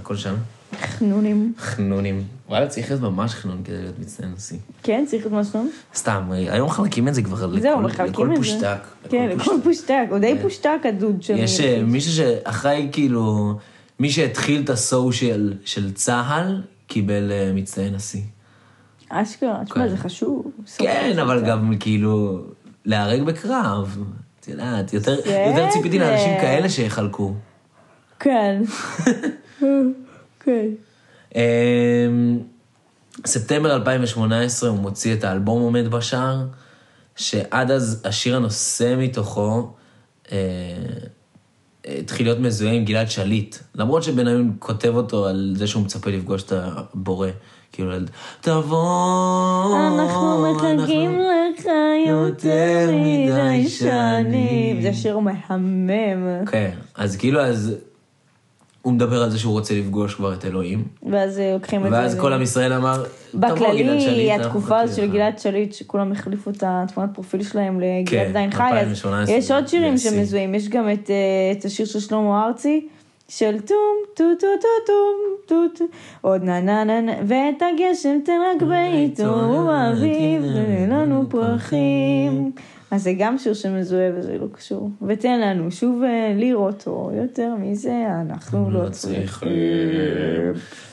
כל שנה. חנונים. חנונים. וואלה, צריך להיות ממש חנון כדי להיות מצטיין נשיא. כן, צריך להיות משהו. סתם, היום מחלקים את זה כבר לכל, זהו, לכל את זה. פושטק. כן, לכל פושטק, הוא די פושטק הדוד של... יש אה, מישהו שאחראי, כאילו, מי שהתחיל את הסושיאל של צה"ל, קיבל אה, מצטיין נשיא. אשכרה, תשמע, זה חשוב. כן, אבל גם כאילו, להיהרג בקרב. את יודעת, יותר, יותר ציפיתי. לאנשים כאלה שיחלקו. כן. כן. אמ, ספטמבר 2018 הוא מוציא את האלבום עומד בשער, שעד אז השיר הנושא מתוכו אה, התחיל להיות מזוהה עם גלעד שליט. למרות שבניון כותב אותו על זה שהוא מצפה לפגוש את הבורא. כאילו, תבוא, אנחנו מחכים לך יותר מדי שנים. זה שיר מהמם. כן, אז כאילו, אז הוא מדבר על זה שהוא רוצה לפגוש כבר את אלוהים. ואז אה, לוקחים את זה. ואז כל עם ישראל אמר, תבוא גלעד בכללי, שליט. אנחנו התקופה הזאת של לך." גלעד שליט, שכולם החליפו את התמונת פרופיל שלהם כן, לגלעד עדיין חי, אז 2018 יש עוד שירים. שמזוהים, יש גם את, אה, את השיר של שלמה ארצי, של טום, טו טו טו טום, טו טו, עוד נה נה נה נה, ואת הגשם תן רק בעיתו, אביב, לנו פרחים. אז זה גם שיר שמזוהה וזה לא קשור. ותן לנו שוב אה, לראות אותו, יותר מזה אנחנו לא צריכים.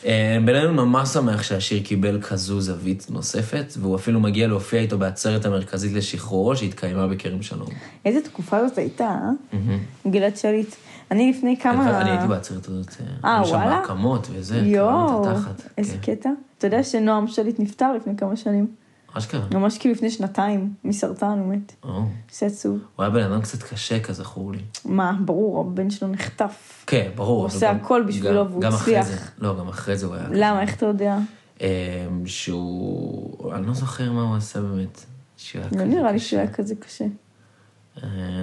אה, בינינו ממש שמח שהשיר קיבל כזו זווית נוספת, והוא אפילו מגיע להופיע איתו בעצרת המרכזית לשחרורו שהתקיימה בכרם שלום. איזה תקופה זאת הייתה, אה? גלעד שליט. אני לפני כמה... אני הייתי בעצרת הזאת, אה, היו שם וואלה? הקמות וזה, קרנות התחת. איזה כן. קטע. אתה יודע שנועם שליט נפטר לפני כמה שנים? אשכרה. ממש כאילו לפני שנתיים, מסרטן הוא מת. או, זה עצוב. הוא היה בן אדם קצת קשה, כזכור לי. מה, ברור, הבן שלו נחטף. כן, ברור. הוא עושה הכל בשבילו והוא גם אחרי הצליח. זה, לא, גם אחרי זה הוא היה... למה, איך אתה יודע? אה, שהוא... אני לא זוכר מה הוא עשה באמת. שהוא היה לא נראה לי. שהוא היה כזה קשה.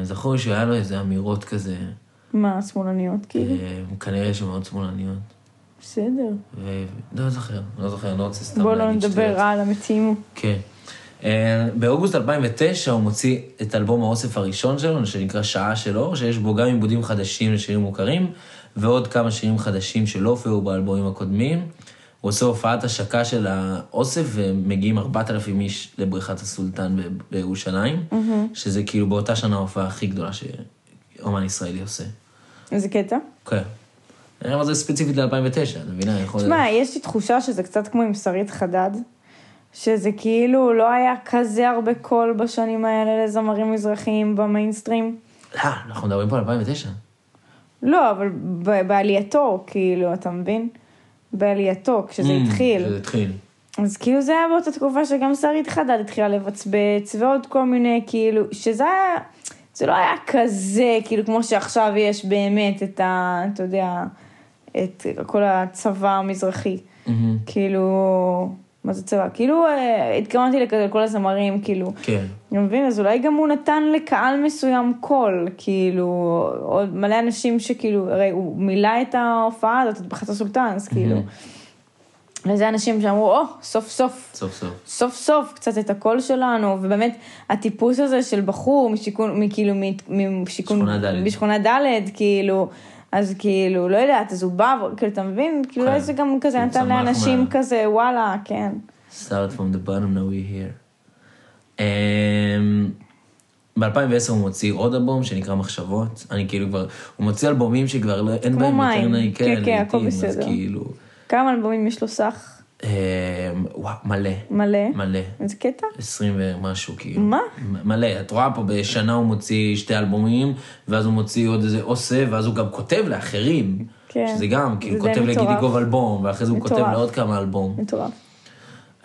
זכור לי שהיה לו איזה אמירות כזה, מה, שמאלניות כאילו? אה, כנראה שמאוד שמאלניות. בסדר. ולא זוכר, לא זוכר, לא רוצה סתם בוא להגיד לא נדבר שטויות. רע על המתים. כן. אה, באוגוסט 2009 הוא מוציא את אלבום האוסף הראשון שלו, שנקרא שעה של אור, שיש בו גם עיבודים חדשים לשירים מוכרים, ועוד כמה שירים חדשים שלא הופיעו באלבומים הקודמים. הוא עושה הופעת השקה של האוסף, ומגיעים 4,000 איש לבריכת הסולטן בירושלים, שזה כאילו באותה שנה ההופעה הכי גדולה שאומן ישראלי עושה. איזה קטע? כן. אבל זה ספציפית ל-2009, את מבינה? תשמע, יש לי תחושה שזה קצת כמו עם שרית חדד, שזה כאילו לא היה כזה הרבה קול בשנים האלה לזמרים מזרחיים במיינסטרים. לא, אנחנו מדברים פה על 2009. לא, אבל בעלייתו, כאילו, אתה מבין? בעלייתו, כשזה Mm, התחיל. כשזה התחיל. אז כאילו זה היה באותה תקופה שגם שרית חדד התחילה לבצבץ, ועוד כל מיני, כאילו, שזה היה, זה לא היה כזה, כאילו, כמו שעכשיו יש באמת את ה... אתה יודע, את כל הצבא המזרחי. מהמם. כאילו, מה זה צבא? כאילו, אה, התכוונתי לכל הזמרים, כאילו. כן. אתה מבין? אז אולי גם הוא נתן לקהל מסוים קול, כאילו, עוד מלא אנשים שכאילו, הרי הוא מילא את ההופעה הזאת, את בחת הסולטן, אז כאילו, וזה אנשים שאמרו, או, סוף סוף, סוף סוף. סוף סוף קצת את הקול שלנו, ובאמת הטיפוס הזה של בחור משיקון, מכאילו, מ- משיקון, שכונה ד'. בשכונה ד', כאילו, אז כאילו, לא יודעת, אז הוא בא, כאילו, אתה מבין? כאילו, כן. זה גם כזה שהוא נתן לאנשים מה- כזה, וואלה, כן. start from the bottom, now we're here. Um, ב-2010 הוא מוציא עוד אלבום שנקרא מחשבות. אני כאילו כבר, הוא מוציא אלבומים שכבר לא, אין בהם. יותר נהי, כן, כן, הכל לעיתים, אז בסדר. כאילו, כמה אלבומים יש לו סך? אה, וואו, מלא. מלא. מלא. איזה קטע? 20 ומשהו, כאילו. מה? מלא. את רואה פה, בשנה הוא מוציא שתי אלבומים, ואז הוא מוציא עוד איזה אוסף, ואז הוא גם כותב לאחרים. כן. שזה גם, כאילו, זה די כותב לגידי מטורף. גוב אלבום, ואחרי זה הוא כותב. לעוד כמה אלבום. מטורף.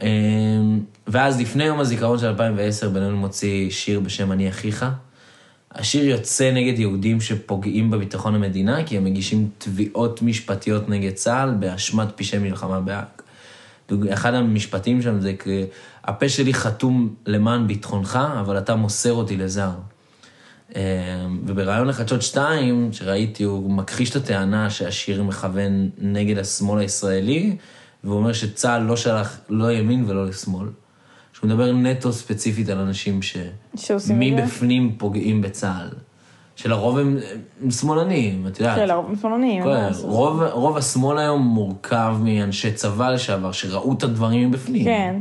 אמ, ואז לפני יום הזיכרון של 2010, בניון מוציא שיר בשם אני אחיך. השיר יוצא נגד יהודים שפוגעים בביטחון המדינה, כי הם מגישים תביעות משפטיות נגד צה"ל באשמת פשעי מלחמה בהאג. אחד המשפטים שם זה, הפה שלי חתום למען ביטחונך, אבל אתה מוסר אותי לזר. אמ, ובריאיון לחדשות 2, שראיתי, הוא מכחיש את הטענה שהשיר מכוון נגד השמאל הישראלי, והוא אומר שצה"ל לא שלח לא ימין ולא לשמאל. שהוא מדבר נטו ספציפית על אנשים ש... שעושים את זה? מבפנים פוגעים בצה"ל. שלרוב הם, הם שמאלנים, את יודעת. של הרוב מפלונים. כל- אין מה לעשות. רוב, רוב השמאל היום מורכב מאנשי צבא לשעבר, שראו את הדברים מבפנים. כן.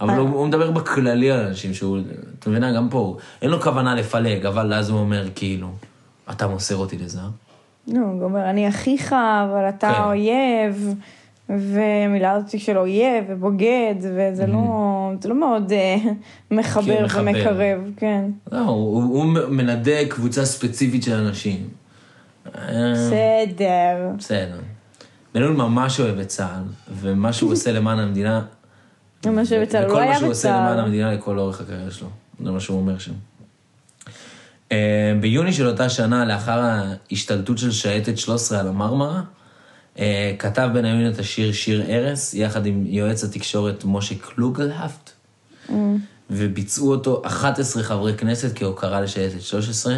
אבל הוא, הוא מדבר בכללי על אנשים שהוא, את מבינה, גם פה, אין לו כוונה לפלג, אבל אז הוא אומר, כאילו, אתה מוסר אותי לזר. נו, הוא אומר, אני אחיך, אבל אתה כן. אויב, ומילה הזאת של אויב ובוגד, וזה לא, זה לא מאוד אה, מחבר כן. ומקרב, כן. לא, הוא, הוא מנדה קבוצה ספציפית של אנשים. בסדר. בסדר. בן-און ממש אוהב את צה"ל, ומה שהוא עושה למען המדינה... מה שהוא בצה"ל, הוא לא וכל היה מה שהוא עושה בצה"ל. למען המדינה לכל אורך הקריירה שלו. זה מה שהוא אומר שם. אה, ביוני של אותה שנה, לאחר ההשתלטות של שייטת 13 על המרמרה, כתב בניון את השיר שיר ארס, יחד עם יועץ התקשורת משה קלוגלהפט, Mm. וביצעו אותו 11 חברי כנסת כהוקרה לשייטת 13.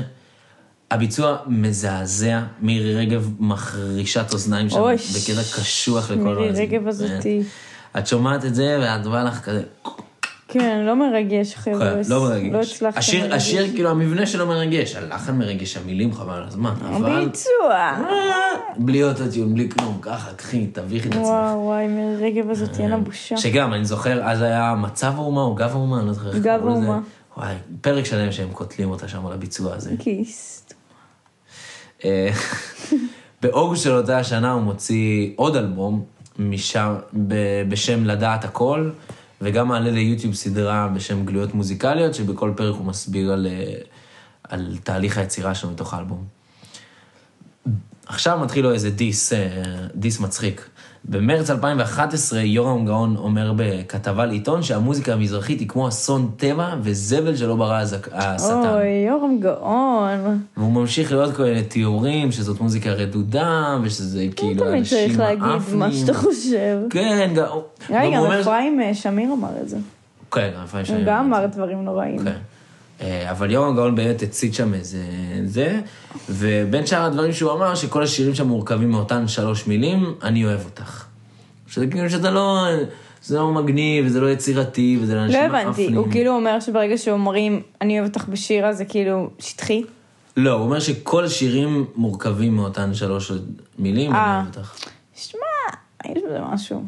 הביצוע מזעזע, מירי רגב מחרישת אוזניים שם, בקטע קשוח לכל מירי. רגב הזאתי. את שומעת את זה, ואת באה לך כזה... כן, לא מרגש, חבר'ה. כן, לא מרגש. לא הצלחתי השיר, מרגש. השיר, כאילו, המבנה שלו מרגש, הלחן מרגש, המילים חבל על הזמן, אבל... הביצוע. בלי אוטוטיון, בלי כלום, ככה, קחי, תביכי את עצמך. וואו, וואי, מירי רגב הזאת, אין לה בושה. שגם, אני זוכר, אז היה מצב האומה או גב האומה, אני לא זוכר איך גב קראו לזה. האומה. וואי, פרק שלם שהם קוטלים אותה שם על הביצוע הזה. כיס. אה, באוגוסט של אותה השנה הוא מוציא עוד אלבום משם, בשם לדעת הכל, וגם מעלה ליוטיוב סדרה בשם גלויות מוזיקליות, שבכל פרק הוא מסביר על, אה, על תהליך היצירה שלו מתוך האלבום. עכשיו מתחיל לו איזה דיס, אה, דיס מצחיק. במרץ 2011 יורם גאון אומר בכתבה לעיתון שהמוזיקה המזרחית היא כמו אסון טבע וזבל שלא ברא השטן. אוי, יורם גאון. והוא ממשיך לעוד כל מיני תיאורים, שזאת מוזיקה רדודה, ושזה כאילו לא תמיד אנשים צריך להגיד. מה שאתה חושב. כן, גם... רגע, גם אפרים שמיר אמר את זה. כן, אפרים שמיר הוא גם אמר דברים נוראים. כן. אה, אבל יורם גאון באמת הצית שם איזה זה, ובין שאר הדברים שהוא אמר, שכל השירים שם מורכבים מאותן שלוש מילים, אני אוהב אותך. שזה כאילו שזה לא, זה לא מגניב, וזה לא יצירתי, וזה לא לאנשים הבנתי, מאפנים. הוא כאילו אומר שברגע שאומרים אני אוהב אותך בשיר אז זה כאילו שטחי? לא, הוא אומר שכל השירים מורכבים מאותן שלוש מילים, אני אה. אוהב אותך. שמע, יש בזה משהו.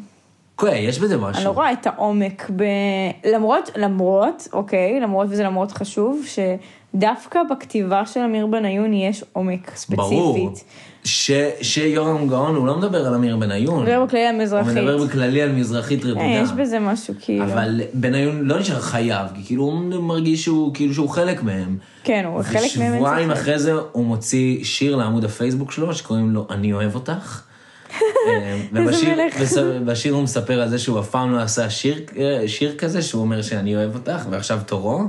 כן, יש בזה משהו. אני לא רואה את העומק ב... למרות, למרות, אוקיי, למרות וזה למרות חשוב, שדווקא בכתיבה של אמיר בניון יש עומק ספציפית. ברור. ש, שיורם גאון, הוא לא מדבר על אמיר בניון. הוא מדבר בכללי על הוא מזרחית. מדבר בכללי על מזרחית רדודה. אה, יש בזה משהו כאילו. אבל בניון לא נשאר חייב, כי כאילו הוא מרגיש שהוא, כאילו שהוא חלק מהם. כן, הוא חלק מהם. ושבועיים. אחרי זה הוא מוציא שיר לעמוד הפייסבוק שלו, שקוראים לו "אני אוהב אותך". אה, ובשיר- הוא מספר על זה שהוא אף פעם לא עשה שיר, אה, שיר כזה, שהוא אומר שאני אוהב אותך, ועכשיו תורו.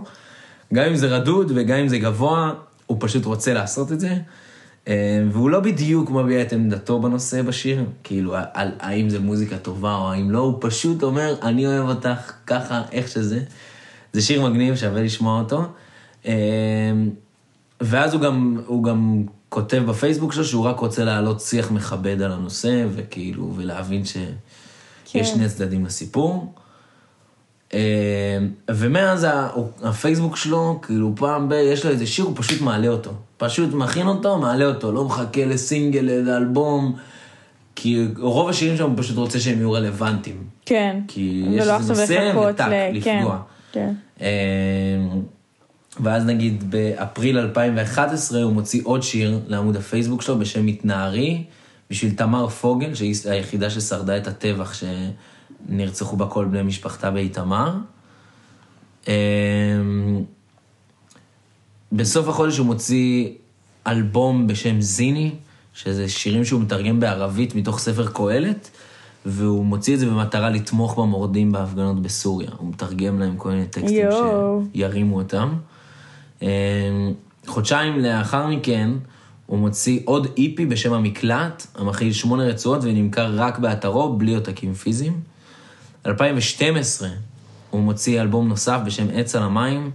גם אם זה רדוד וגם אם זה גבוה, הוא פשוט רוצה לעשות את זה. אה, והוא לא בדיוק מביע את עמדתו בנושא בשיר, כאילו, על האם זה מוזיקה טובה או האם לא, הוא פשוט אומר, אני אוהב אותך ככה, איך שזה. זה שיר מגניב, שווה לשמוע אותו. ואז הוא גם, הוא גם כותב בפייסבוק שלו שהוא רק רוצה להעלות שיח מכבד על הנושא, וכאילו, ולהבין שיש כן. שני צדדים לסיפור. אה, ומאז הפייסבוק שלו, כאילו פעם ב... יש לו איזה שיר, הוא פשוט מעלה אותו. פשוט מכין אותו, מעלה אותו, לא מחכה לסינגל, לאלבום. כי רוב השירים שם הוא פשוט רוצה שהם יהיו רלוונטיים. כן. כי ולא יש איזה עכשיו נושא וטק, ל- לפגוע. כן, כן. ואז נגיד באפריל 2011 הוא מוציא עוד שיר לעמוד הפייסבוק שלו בשם מתנערי, בשביל תמר פוגל, שהיא היחידה ששרדה את הטבח נרצחו בה כל בני משפחתה באיתמר. אמ, בסוף החודש הוא מוציא אלבום בשם זיני, שזה שירים שהוא מתרגם בערבית מתוך ספר קהלת, והוא מוציא את זה במטרה לתמוך במורדים בהפגנות בסוריה. הוא מתרגם להם כל מיני טקסטים. שירימו אותם. אמ, חודשיים לאחר מכן, הוא מוציא עוד איפי בשם המקלט, המכיל שמונה רצועות ונמכר רק באתרו, בלי עותקים פיזיים. 2012, הוא מוציא אלבום נוסף בשם עץ על המים.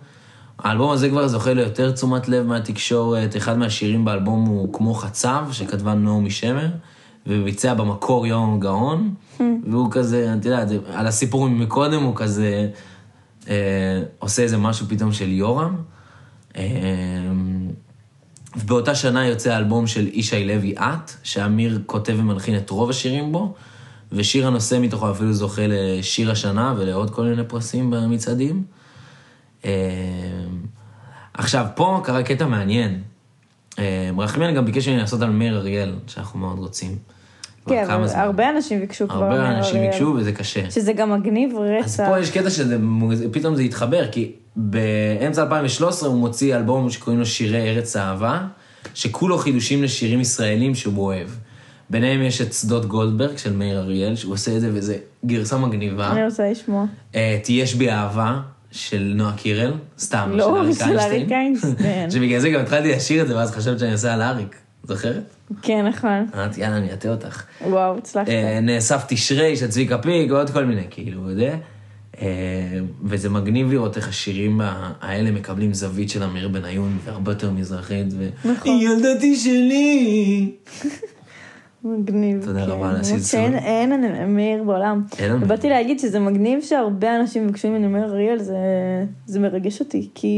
האלבום הזה כבר זוכה ליותר תשומת לב מהתקשורת. אחד מהשירים באלבום הוא כמו חצב, שכתבה נעמי שמר, וביצע במקור יום גאון. והוא כזה, את יודעת, על הסיפור מקודם הוא כזה אה, עושה איזה משהו פתאום של יורם. אה, ובאותה שנה יוצא האלבום של ישי לוי את, שאמיר כותב ומלחין את רוב השירים בו, ושיר הנושא מתוכו אפילו זוכה לשיר השנה ולעוד כל מיני פרסים במצעדים. אה, עכשיו, פה קרה קטע מעניין. אה, רחמיאן גם ביקש ממני לעשות על מאיר אריאל, שאנחנו מאוד רוצים. כן, אבל זמן. הרבה אנשים ביקשו כבר. הרבה אנשים. ביקשו וזה קשה. שזה גם מגניב אז רצח. פה יש קטע שזה, פתאום זה התחבר, כי באמצע 2013 הוא מוציא אלבום שקוראים לו שירי ארץ אהבה, שכולו חידושים לשירים ישראלים שהוא אוהב. ביניהם יש את שדות גולדברג של מאיר אריאל, שהוא עושה את זה וזה גרסה מגניבה. אני רוצה לשמוע. אה, תהיש בי אהבה של נועה קירל, סתם, לא, של אריק איינשטיין. שבגלל זה גם התחלתי לשיר את זה, ואז חשבת שאני עושה על אריק, זוכרת? כן, נכון. אמרתי, יאללה, אני אטה אותך. וואו, הצלחת. אה, נאסף תשרי של צביקה פיק ועוד כל מיני, כאילו, זה. אה, וזה מגניב לראות איך השירים האלה מקבלים זווית של אמיר בניון, והרבה יותר מזרחית, ו... נכון. היא ילדתי שלי. מגניב. תודה כן. רבה על הסלסול. שאין אין אמיר בעולם. אין לנו. ובאתי להגיד שזה מגניב שהרבה אנשים ביקשו ממני מאיר אריאל, זה- זה מרגש אותי, כי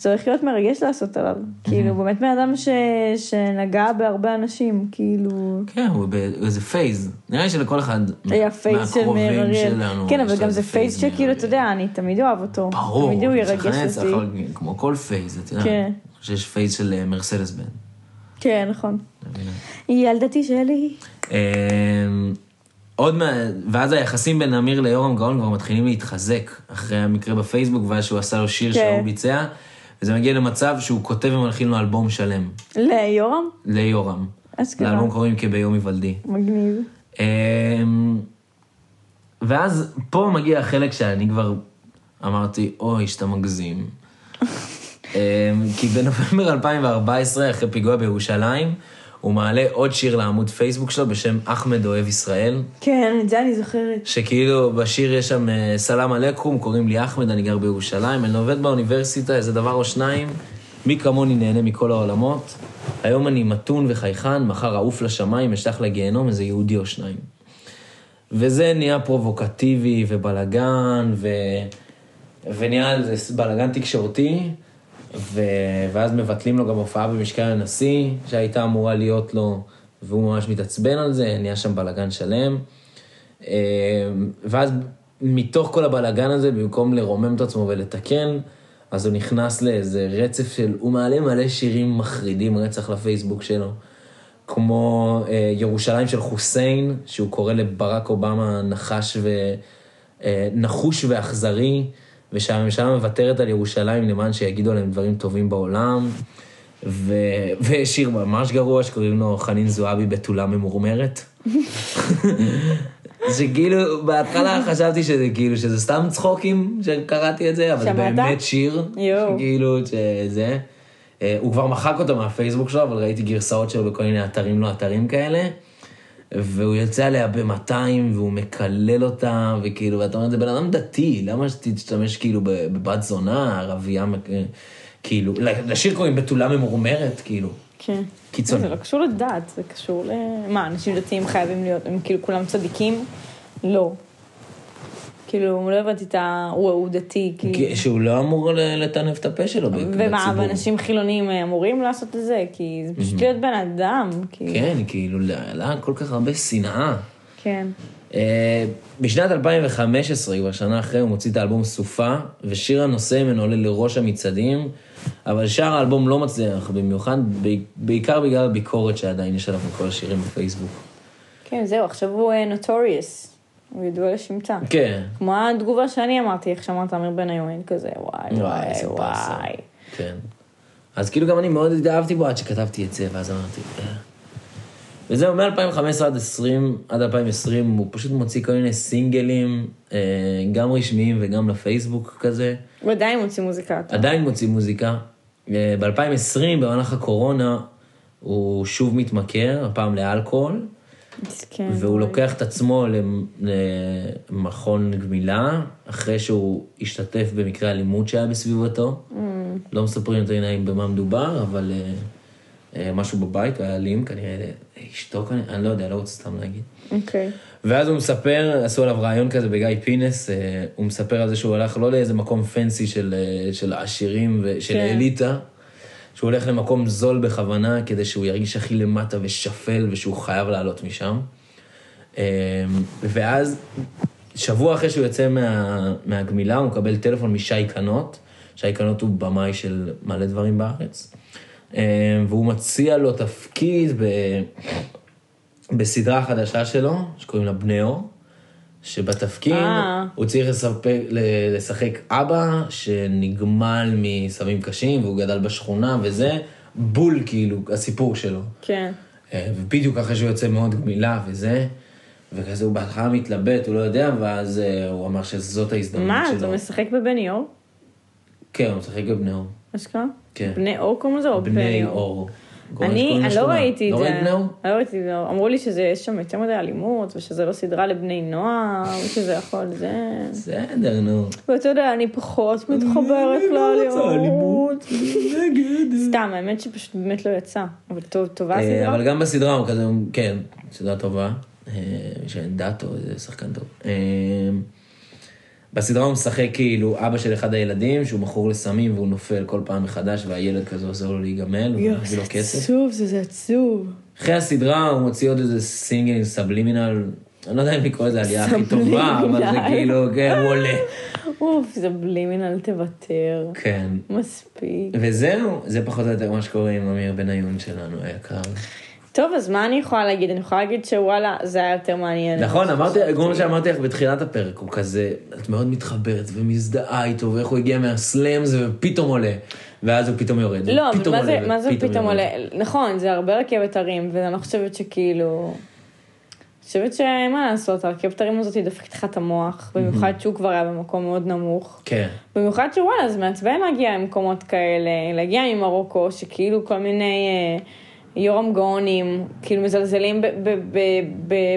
זה הולך להיות מרגש לעשות עליו. כאילו, באמת בן אדם ש- שנגע בהרבה אנשים, כאילו... כן, הוא באיזה phase. נראה לי שלכל אחד היה phase של מאיר אריאל. כן, אבל גם זה מאיר שכאילו, אתה. יודע, אני תמיד אוהב אותו. ברור, תמיד הוא ירגש אותי. יכול- כמו כל phase, אתה יודע. כן. שיש phase של אה, מרסדס בנד. כן, נכון. היא ילדתי שלי. אמ, עוד מה... ואז היחסים בין אמיר ליורם גאון כבר מתחילים להתחזק אחרי המקרה בפייסבוק, ואז שהוא עשה לו שיר כן. שהוא ביצע, וזה מגיע למצב שהוא כותב ומלחין לו אלבום שלם, ליורם? ליורם. אשכרה. לאלבום קוראים כביום היוולדי. מגניב. אמ, ואז פה מגיע החלק שאני כבר אמרתי, אוי, שאתה מגזים. אמ, כי בנובמבר 2014, אחרי פיגוע בירושלים, הוא מעלה עוד שיר לעמוד פייסבוק שלו בשם אחמד אוהב ישראל, כן, את זה אני זוכרת. שכאילו בשיר יש שם אה, סלאם עליכום, קוראים לי אחמד, אני גר בירושלים, אני עובד באוניברסיטה, איזה דבר או שניים, מי כמוני נהנה מכל העולמות. היום אני מתון וחייכן, מחר אעוף לשמיים, אשלח לגיהנום איזה יהודי או שניים. וזה נהיה פרובוקטיבי ובלגן, ו... ונהיה בלגן תקשורתי, ו... ואז מבטלים לו גם הופעה במשכן הנשיא, שהייתה אמורה להיות לו, והוא ממש מתעצבן על זה, נהיה שם בלגן שלם. אה, ואז מתוך כל הבלגן הזה, במקום לרומם את עצמו ולתקן, אז הוא נכנס לאיזה רצף של, הוא מעלה מלא שירים מחרידים רצח לפייסבוק שלו. כמו אה, ירושלים של חוסיין, שהוא קורא לברק אובמה נחש ו... אה, נחוש ואכזרי, ושהממשלה מוותרת על ירושלים למען שיגידו עליהם דברים טובים בעולם. ו... ויש שיר ממש גרוע שקוראים לו חנין זועבי בתולה ממורמרת. שכאילו, בהתחלה חשבתי שזה כאילו, שזה סתם צחוקים שקראתי את זה, אבל זה? באמת שיר. כאילו, שזה... אה, הוא כבר מחק אותו מהפייסבוק שלו, אבל ראיתי גרסאות שלו בכל מיני אתרים לא אתרים כאלה. והוא יוצא עליה ב-200, והוא מקלל אותה, וכאילו, ואתה אומר, זה בן אדם דתי, למה שתשתמש כאילו בבת זונה, ערבייה, כאילו, לשיר קוראים בתולה ממורמרת, כאילו. כן. קיצוני. זה לא קשור לדת, זה קשור ל... מה, אנשים דתיים חייבים להיות, הם כאילו כולם צדיקים? לא. כאילו, לא הבנתי את ה... הוא דתי, כי-. שהוא לא אמור לטנף את הפה שלו ב- ומה, בציבור. ואנשים חילונים אמורים לעשות את זה? כי זה פשוט להיות בן אדם, כאילו. כן, כאילו, לה כל כך הרבה שנאה. כן. אה, בשנת 2015, כבר שנה אחרי, הוא מוציא את האלבום סופה, ושיר הנושא ממנו עולה לראש המצעדים, אבל שאר האלבום לא מצליח במיוחד, בעיקר בגלל הביקורת שעדיין יש עליו בכל השירים בפייסבוק. כן, זהו, עכשיו הוא נוטוריוס. הוא ידוע לשמצה. כן. כמו התגובה שאני אמרתי, איך שאמרת אמיר בניון, כזה וואי וואי, וואי. כן. אז כאילו גם אני מאוד התאהבתי בו עד שכתבתי את זה, ואז אמרתי... "אה." וזהו, מ-2015 עד 20, עד 2020, הוא פשוט מוציא כל מיני סינגלים, אה, גם רשמיים וגם לפייסבוק כזה. הוא עדיין מוציא מוזיקה. אתה- עדיין מוציא מוזיקה. ב-2020, במהלך הקורונה, הוא שוב מתמכר, הפעם לאלכוהול, מסכן. והוא לוקח את עצמו למ- למכון גמילה, אחרי שהוא השתתף במקרה אלימות שהיה בסביבתו. לא מספרים יותר עיניים במה מדובר, אבל אה, אה, משהו בבית, הוא היה אלים, כנראה אשתו כנראה, אני לא יודע, לא רוצה סתם להגיד. אוקיי. ואז הוא מספר, עשו עליו ראיון כזה בגיא פינס, אה, הוא מספר על זה שהוא הלך לא לאיזה מקום פנסי של, של עשירים ושל כן. אליטה, שהוא הולך למקום זול בכוונה, כדי שהוא ירגיש הכי למטה ושפל ושהוא חייב לעלות משם. אה, ואז, שבוע אחרי שהוא יוצא מה, מהגמילה, הוא מקבל טלפון משי קנות. שי קנות הוא במאי של מלא דברים בארץ. אה, והוא מציע לו תפקיד ב... בסדרה חדשה שלו, שקוראים לה בני אור, שבתפקיד אה. הוא צריך לספק, לשחק אבא שנגמל מסמים קשים והוא גדל בשכונה וזה בול כאילו הסיפור שלו. כן. אה, ובדיוק אחרי שהוא יוצא מאוד גמילה וזה, וכזה הוא בהתחלה מתלבט, הוא לא יודע, ואז אה, הוא אמר שזאת ההזדמנות מה, שלו. אז הוא משחק בבני אור? כן, הוא משחק בבני אור. אשכרה? כן. בני אור קוראים לזה או בני בני אור? אור. אני. אני לא ראיתי את לא זה. ראית בני אור? לא ראיתי את זה. אמרו לי שיש שם יותר מדי אלימות, ושזה לא סדרה לבני נוער, ושזה יכול, זה... בסדר, נו. ואתה יודע, אני פחות מתחברת לא לאלימות. סתם, האמת שפשוט באמת לא יצא. אבל טוב, טובה אה, הסדרה? אבל גם בסדרה הוא כזה, כן, סדרה טובה. אה, שאין דאטו, זה שחקן טוב. בסדרה הוא משחק כאילו אבא של אחד הילדים, שהוא מכור לסמים והוא נופל כל פעם מחדש, והילד כזה עוזר לו להיגמל, הוא מביא לו כסף. עצוב, זה זה עצוב. אחרי הסדרה הוא מוציא עוד איזה סינגל סבלימינל, אני לא יודע אם לקרוא לזה העלייה הכי טובה, אבל זה סבלימינל. כאילו, כן, הוא עולה. אוף, זה בלימין, אל תוותר. כן. מספיק. וזהו, זה פחות או יותר מה שקורה עם אמיר בניון שלנו היקר. טוב, אז מה אני יכולה להגיד? אני יכולה להגיד שוואלה, זה היה יותר מעניין. נכון, אמרתי, כמו שאמרתי לך בתחילת הפרק, הוא כזה, את מאוד מתחברת ומזדהה איתו, ואיך הוא הגיע מהסלאמס ופתאום עולה, ואז הוא פתאום יורד. לא, אבל מה זה, מה זה פתאום. עולה? נכון, זה הרבה רכבת הרים, ואני לא חושבת שכאילו... אני חושבת שאין מה לעשות, הרכבת הרים הזאת דופקת לך את המוח, במיוחד שהוא כבר היה במקום מאוד נמוך. כן, במיוחד שוואלה, זה מעצבן להגיע למקומות כאלה, להגיע ממרוקו, שכאילו כל מיני אה, יורם גאונים, כאילו מזלזלים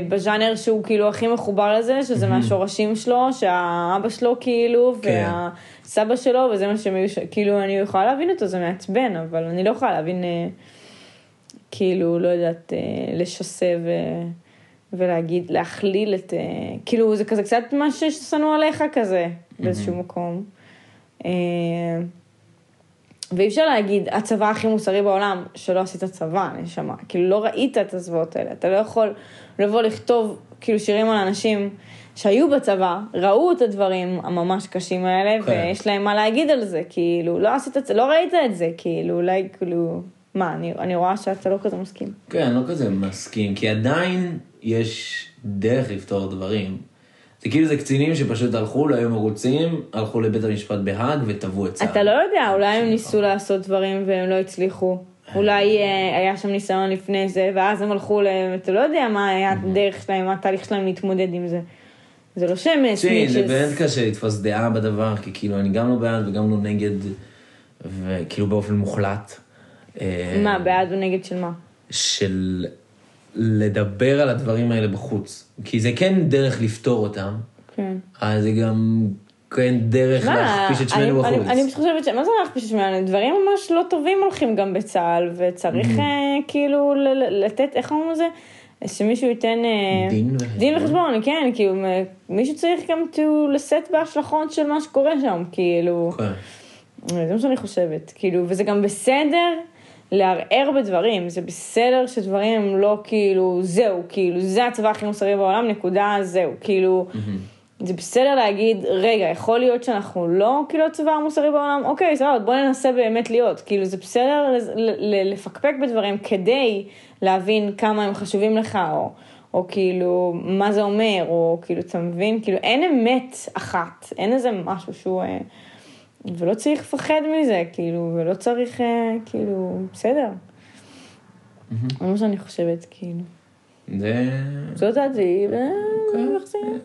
בז'אנר שהוא כאילו הכי מחובר לזה, שזה מהשורשים שלו, שהאבא שלו כאילו, כן. והסבא שלו, וזה מה שהם היו, כאילו אני יכולה להבין אותו, זה מעצבן, אבל אני לא יכולה להבין, אה, כאילו, לא יודעת, אה, לשסה ו... ולהגיד, להכליל את, אה, כאילו זה כזה קצת מה ששנוא עליך כזה, באיזשהו מקום. ואי אפשר להגיד, הצבא הכי מוסרי בעולם, שלא עשית צבא, נשמה. כאילו, לא ראית את הזוועות האלה. אתה לא יכול לבוא לכתוב, כאילו, שירים על אנשים שהיו בצבא, ראו את הדברים הממש קשים האלה, כן. ויש להם מה להגיד על זה. כאילו, לא עשית לא ראית את זה. כאילו, אולי, כאילו, מה, אני, אני רואה שאתה לא כזה מסכים. כן, אני לא כזה מסכים, כי עדיין יש דרך לפתור דברים. זה כאילו זה קצינים שפשוט הלכו, לא היו מרוצים, הלכו לבית המשפט בהאג ותבעו את צה"ל. אתה לא יודע, אולי הם ניסו לעשות דברים והם לא הצליחו. אולי אה, היה שם ניסיון לפני זה, ואז הם הלכו ל... אתה לא יודע מה היה הדרך שלהם, מה התהליך שלהם להתמודד עם זה. זה לא שהם תשמעי, זה. באמת קשה לתפוס דעה בדבר, כי כאילו אני גם לא בעד וגם לא נגד, וכאילו באופן מוחלט. אה, מה, בעד או נגד של מה? של לדבר על הדברים האלה בחוץ. כי זה כן דרך לפתור אותם, כן. אז זה גם כן דרך להכפיש את אני- שמנו אני- בחוץ. אני פשוט חושבת ש... מה זה להכפיש את שמנו? דברים ממש לא טובים הולכים גם בצה"ל, וצריך אה, כאילו לתת, איך אומרים לזה? שמישהו ייתן... אה, דין וחשבון. דין וחשבון, כן, כאילו, מישהו צריך גם to לשאת בהשלכות של מה שקורה שם, כאילו. כן. זה מה שאני חושבת, כאילו, וזה גם בסדר לערער בדברים, זה בסדר שדברים הם לא כאילו, זהו, כאילו, זה הצבא הכי מוסרי בעולם, נקודה, זהו, כאילו, זה בסדר להגיד, רגע, יכול להיות שאנחנו לא כאילו הצבא המוסרי בעולם, אוקיי, סבבה, בוא ננסה באמת להיות, כאילו, זה בסדר לפקפק בדברים כדי להבין כמה הם חשובים לך, או... או כאילו, מה זה אומר, או כאילו, אתה מבין? כאילו, אין אמת אחת, אין איזה משהו שהוא... אה, ולא צריך לפחד מזה, כאילו, ולא צריך, אה, כאילו, בסדר. זה מה שאני חושבת, כאילו. זה... זאת דעתי, ו... זה יהיה.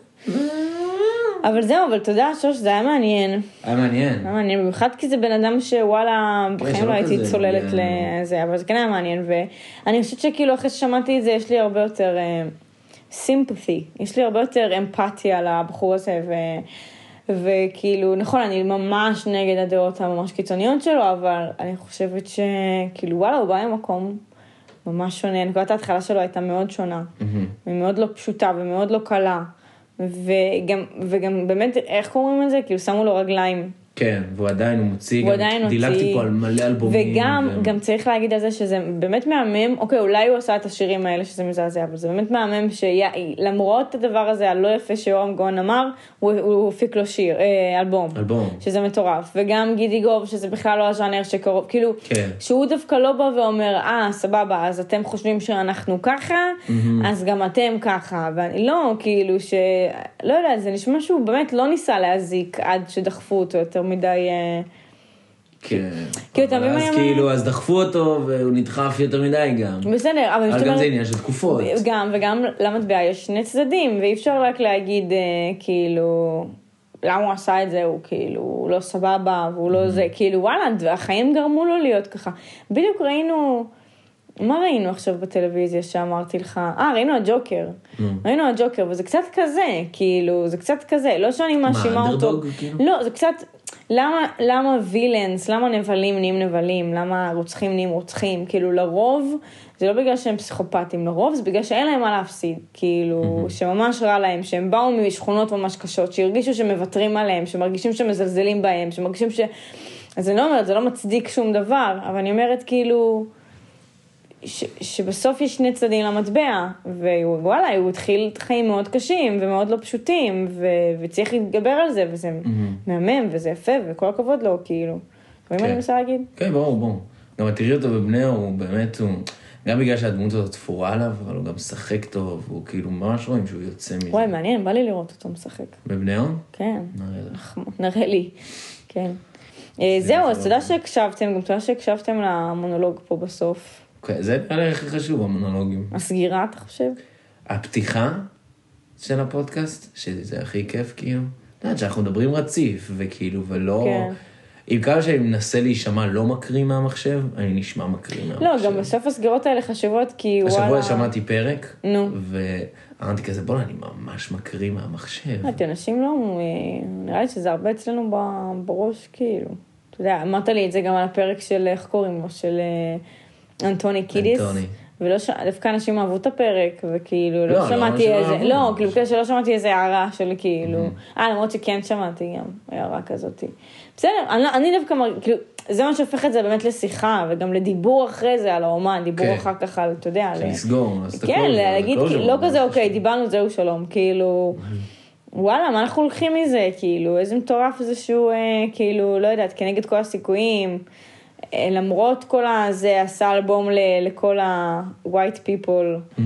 אבל זהו, אבל אתה יודע, שוש, זה היה מעניין. היה מעניין. היה מעניין, במיוחד כי זה בן אדם שוואלה, בחיים שלא לא הייתי צוללת. לזה, אבל זה כן היה מעניין, ואני חושבת שכאילו אחרי ששמעתי את זה, יש לי הרבה יותר סימפתי, יש לי הרבה יותר אמפתיה לבחור הזה, ו... וכאילו, נכון, אני ממש נגד הדעות הממש קיצוניות שלו, אבל אני חושבת שכאילו, וואלה, הוא בא ממקום ממש שונה. נקודת ההתחלה שלו הייתה מאוד שונה, ומאוד לא פשוטה ומאוד לא קלה. וגם, וגם באמת, איך קוראים לזה? כאילו, שמו לו רגליים. כן, והוא עדיין, מוציא, הוא גם עדיין הוציא. דילגתי פה על מלא אלבומים. וגם, ו- גם צריך להגיד על זה שזה באמת מהמם, אוקיי, אולי הוא עשה את השירים האלה שזה מזעזע, אבל זה באמת מהמם שלמרות הדבר הזה הלא יפה שיורם גאון אמר, הוא, הוא הפיק לו שיר, אה, אלבום. אלבום. שזה מטורף. וגם גידי גוב, שזה בכלל לא הז'אנר שקרוב, כאילו, כן. שהוא דווקא לא בא ואומר, אה, סבבה, אז אתם חושבים שאנחנו ככה, אז גם אתם ככה. ואני לא, כאילו, ש... לא יודעת, זה נשמע שהוא באמת לא ניסה להזיק עד שדחפו אותו יותר מדי... אה, כן. כאילו, אתה אבל מבין מה אז? כאילו, אז דחפו אותו, והוא נדחף יותר מדי גם. בסדר, אבל... אבל גם זה עניין של תקופות. גם, וגם למטבע יש שני צדדים, ואי אפשר רק להגיד, אה, כאילו, למה הוא עשה את זה, הוא כאילו, הוא לא סבבה, והוא לא זה, כאילו, וואלה, החיים גרמו לו להיות ככה. בדיוק ראינו, מה ראינו עכשיו בטלוויזיה שאמרתי לך? אה, ראינו הג'וקר. ראינו הג'וקר, וזה קצת כזה, כאילו, זה קצת כזה, לא שאני מאשימה אותו. אנדרדוג, כאילו? לא, זה קצת, למה, למה וילאנס, למה נבלים נהיים נבלים, למה רוצחים נהיים רוצחים, כאילו לרוב, זה לא בגלל שהם פסיכופטים, לרוב זה בגלל שאין להם מה להפסיד, כאילו, שממש רע להם, שהם באו משכונות ממש קשות, שהרגישו שמוותרים עליהם, שמרגישים שמזלזלים בהם, שמרגישים ש... אז אני לא אומרת, זה לא מצדיק שום דבר, אבל אני אומרת כאילו... ש, שבסוף יש שני צדדים למטבע, ווואלה, הוא התחיל חיים מאוד קשים ומאוד לא פשוטים, ו, וצריך להתגבר על זה, וזה מהמם, וזה יפה, וכל הכבוד לו, כאילו. אתה מבין מה אני מנסה להגיד? כן, ברור, ברור. גם את תראי אותו בבני הוא באמת, הוא... גם בגלל שהדמות הזאת תפורה עליו, אבל הוא גם משחק טוב, הוא כאילו, ממש רואים שהוא יוצא מזה. וואי, מעניין, בא לי לראות אותו משחק. בבני אור? כן, נראה לך. נראה לי, כן. אה, זהו, אז תודה שהקשבתם, גם תודה שהקשבתם למונולוג פה בסוף. אוקיי, זה נראה לי הכי חשוב, המונולוגים. הסגירה, אתה חושב? הפתיחה של הפודקאסט, שזה הכי כיף, כאילו. את יודעת שאנחנו מדברים רציף, וכאילו, ולא... כן. עם כמה שאני מנסה להישמע לא מקריא מהמחשב, אני נשמע מקריא מהמחשב. לא, גם בסוף הסגירות האלה חשובות, כי וואלה... השבוע שמעתי פרק, נו. ואמרתי כזה, בוא'נה, אני ממש מקריא מהמחשב. את אנשים לא, אה, נראה לי שזה הרבה אצלנו בראש, כאילו. אתה יודע, אמרת לי את זה גם על הפרק של, איך קוראים לו, של אה, אנטוני קידיס. אנטוני. ולא ש... דווקא אנשים אהבו את הפרק, וכאילו, לא, לא, לא שמעתי שלא איזה. לא, כאילו, כזה שלא שמעתי איזה הערה של כאילו, אה, למרות שכן שמעתי גם הערה כזאת. בסדר, אני, לא- אני דווקא, כאילו, זה מה שהופך את זה באמת לשיחה, וגם לדיבור אחרי זה על האומן, דיבור כן. אחר כך על, אתה יודע. לסגור, לעשות את כן, להגיד, כאילו, לא. כזה, אוקיי, דיברנו, זהו שלום, כאילו, וואלה, מה אנחנו הולכים מזה, כאילו, איזה מטורף זה שהוא, אה, כאילו, לא יודעת, כנגד כל הסיכויים, למרות כל הזה, עשה אלבום ל- לכל ה-white people,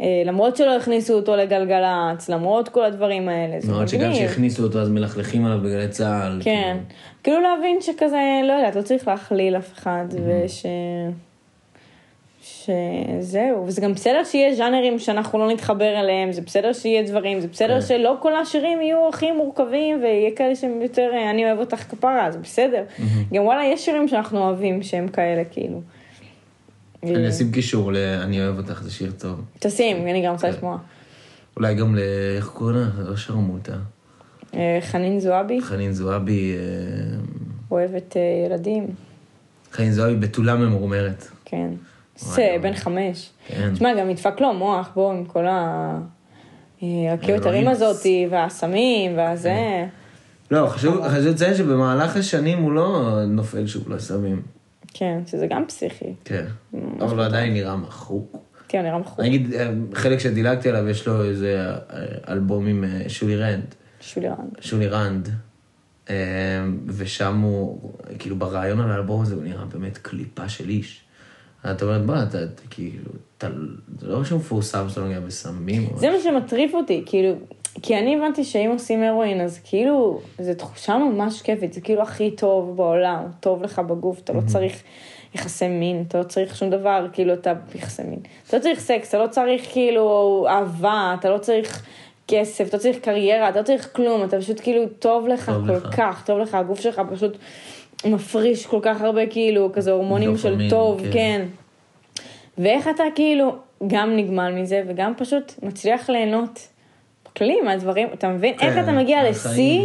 אה, למרות שלא הכניסו אותו לגלגלצ, למרות כל הדברים האלה, זה למרות שגם מגניב. שהכניסו אותו אז מלכלכים עליו בגלי צה"ל. כן, כאילו להבין שכזה, לא יודעת, לא צריך להכליל אף אחד, וש... שזהו, וזה גם בסדר שיהיה ז'אנרים שאנחנו לא נתחבר אליהם, זה בסדר שיהיה דברים, זה בסדר כן. שלא כל השירים יהיו הכי מורכבים, ויהיה כאלה שהם יותר, אה, אני אוהב אותך כפרה, זה בסדר. גם וואלה, יש שירים שאנחנו אוהבים שהם כאלה, כאילו. אני אשים קישור ל... אני אוהב אותך, זה שיר טוב. תשים, אני גם רוצה כן. לשמוע. אולי גם ל... איך קוראים לה? לא שרמוטה. אה, חנין זועבי, חנין זועבי... אה, אוהבת אה, ילדים, חנין זועבי בתולה ממורמרת. כן. זה. בן חמש. כן. תשמע, גם נדפק לו המוח, בוא, עם כל ה... הרכבת הרים. הזאתי, והסמים, והזה. לא, חשוב לציין שבמהלך השנים הוא לא נופל שוב לסמים. כן, שזה גם פסיכי. כן. אבל הוא עדיין נראה מחוק. כן, נראה מכור. אני אגיד, אה, חלק שדילגתי עליו, יש לו איזה אה, אלבום עם אה, שולי רנד. שולי רנד. שולי רנד. ושם הוא, כאילו ברעיון על האלבום הזה הוא נראה באמת קליפה של איש. את אומרת, בוא, אתה, כאילו, אתה, לא שמפורסם שאתה נוגע בסמים. זה מה שמטריף אותי, כאילו, כי אני הבנתי שאם עושים הרואין, אז כאילו, זו תחושה ממש כיפית, זה כאילו הכי טוב בעולם, טוב לך בגוף, אתה לא צריך יחסי מין, אתה לא צריך שום דבר, כאילו, אתה יחסי מין. אתה לא צריך סקס, אתה לא צריך כאילו אהבה, אתה לא צריך כסף, אתה לא צריך קריירה, אתה לא צריך כלום, אתה פשוט כאילו, טוב לך טוב כל לך. כך, טוב לך, הגוף שלך פשוט מפריש כל כך הרבה כאילו, כזה הורמונים של דופמין, טוב, כן. כן. ואיך אתה כאילו גם נגמל מזה וגם פשוט מצליח ליהנות בכללי מהדברים, אתה מבין? כן, איך אתה מגיע לשיא.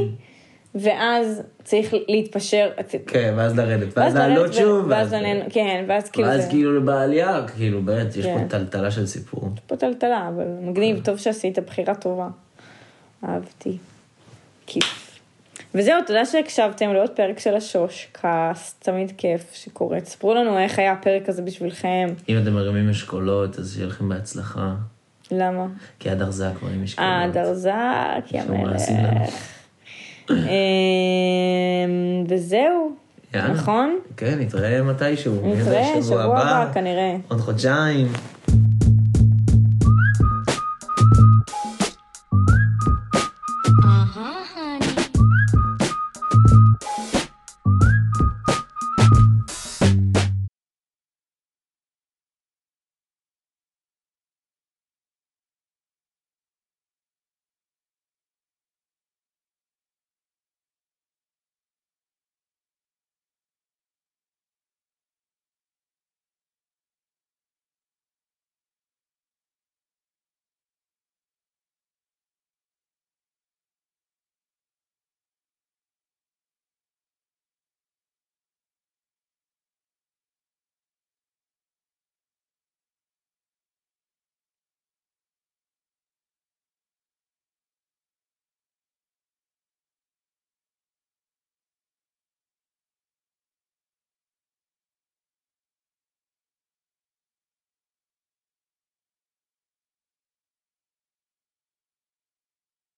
ואז צריך להתפשר, כן, ואז לרדת, ואז ואז לעלות לרדת ו- שוב, ואז ליהנות, כן, ואז כאילו ואז זה כאילו בעלייה, כאילו, באמת, יש פה כן. טלטלה של סיפור. פה טלטלה, אבל מגניב, כן. טוב שעשית בחירה טובה. אהבתי. כיף. וזהו, תודה שהקשבתם לעוד פרק של השוש קאסט, תמיד כיף שקורה. תספרו לנו איך היה הפרק הזה בשבילכם, אם אתם מרימים אשכולות, אז שיהיה לכם בהצלחה. למה? כי עד ארזק מרים אשכולות. אה, דרזק, יא. מלך. אמ, וזהו, יאללה. נכון? כן, נתראה מתישהו. נתראה שבוע הבא כנראה. עוד חודשיים.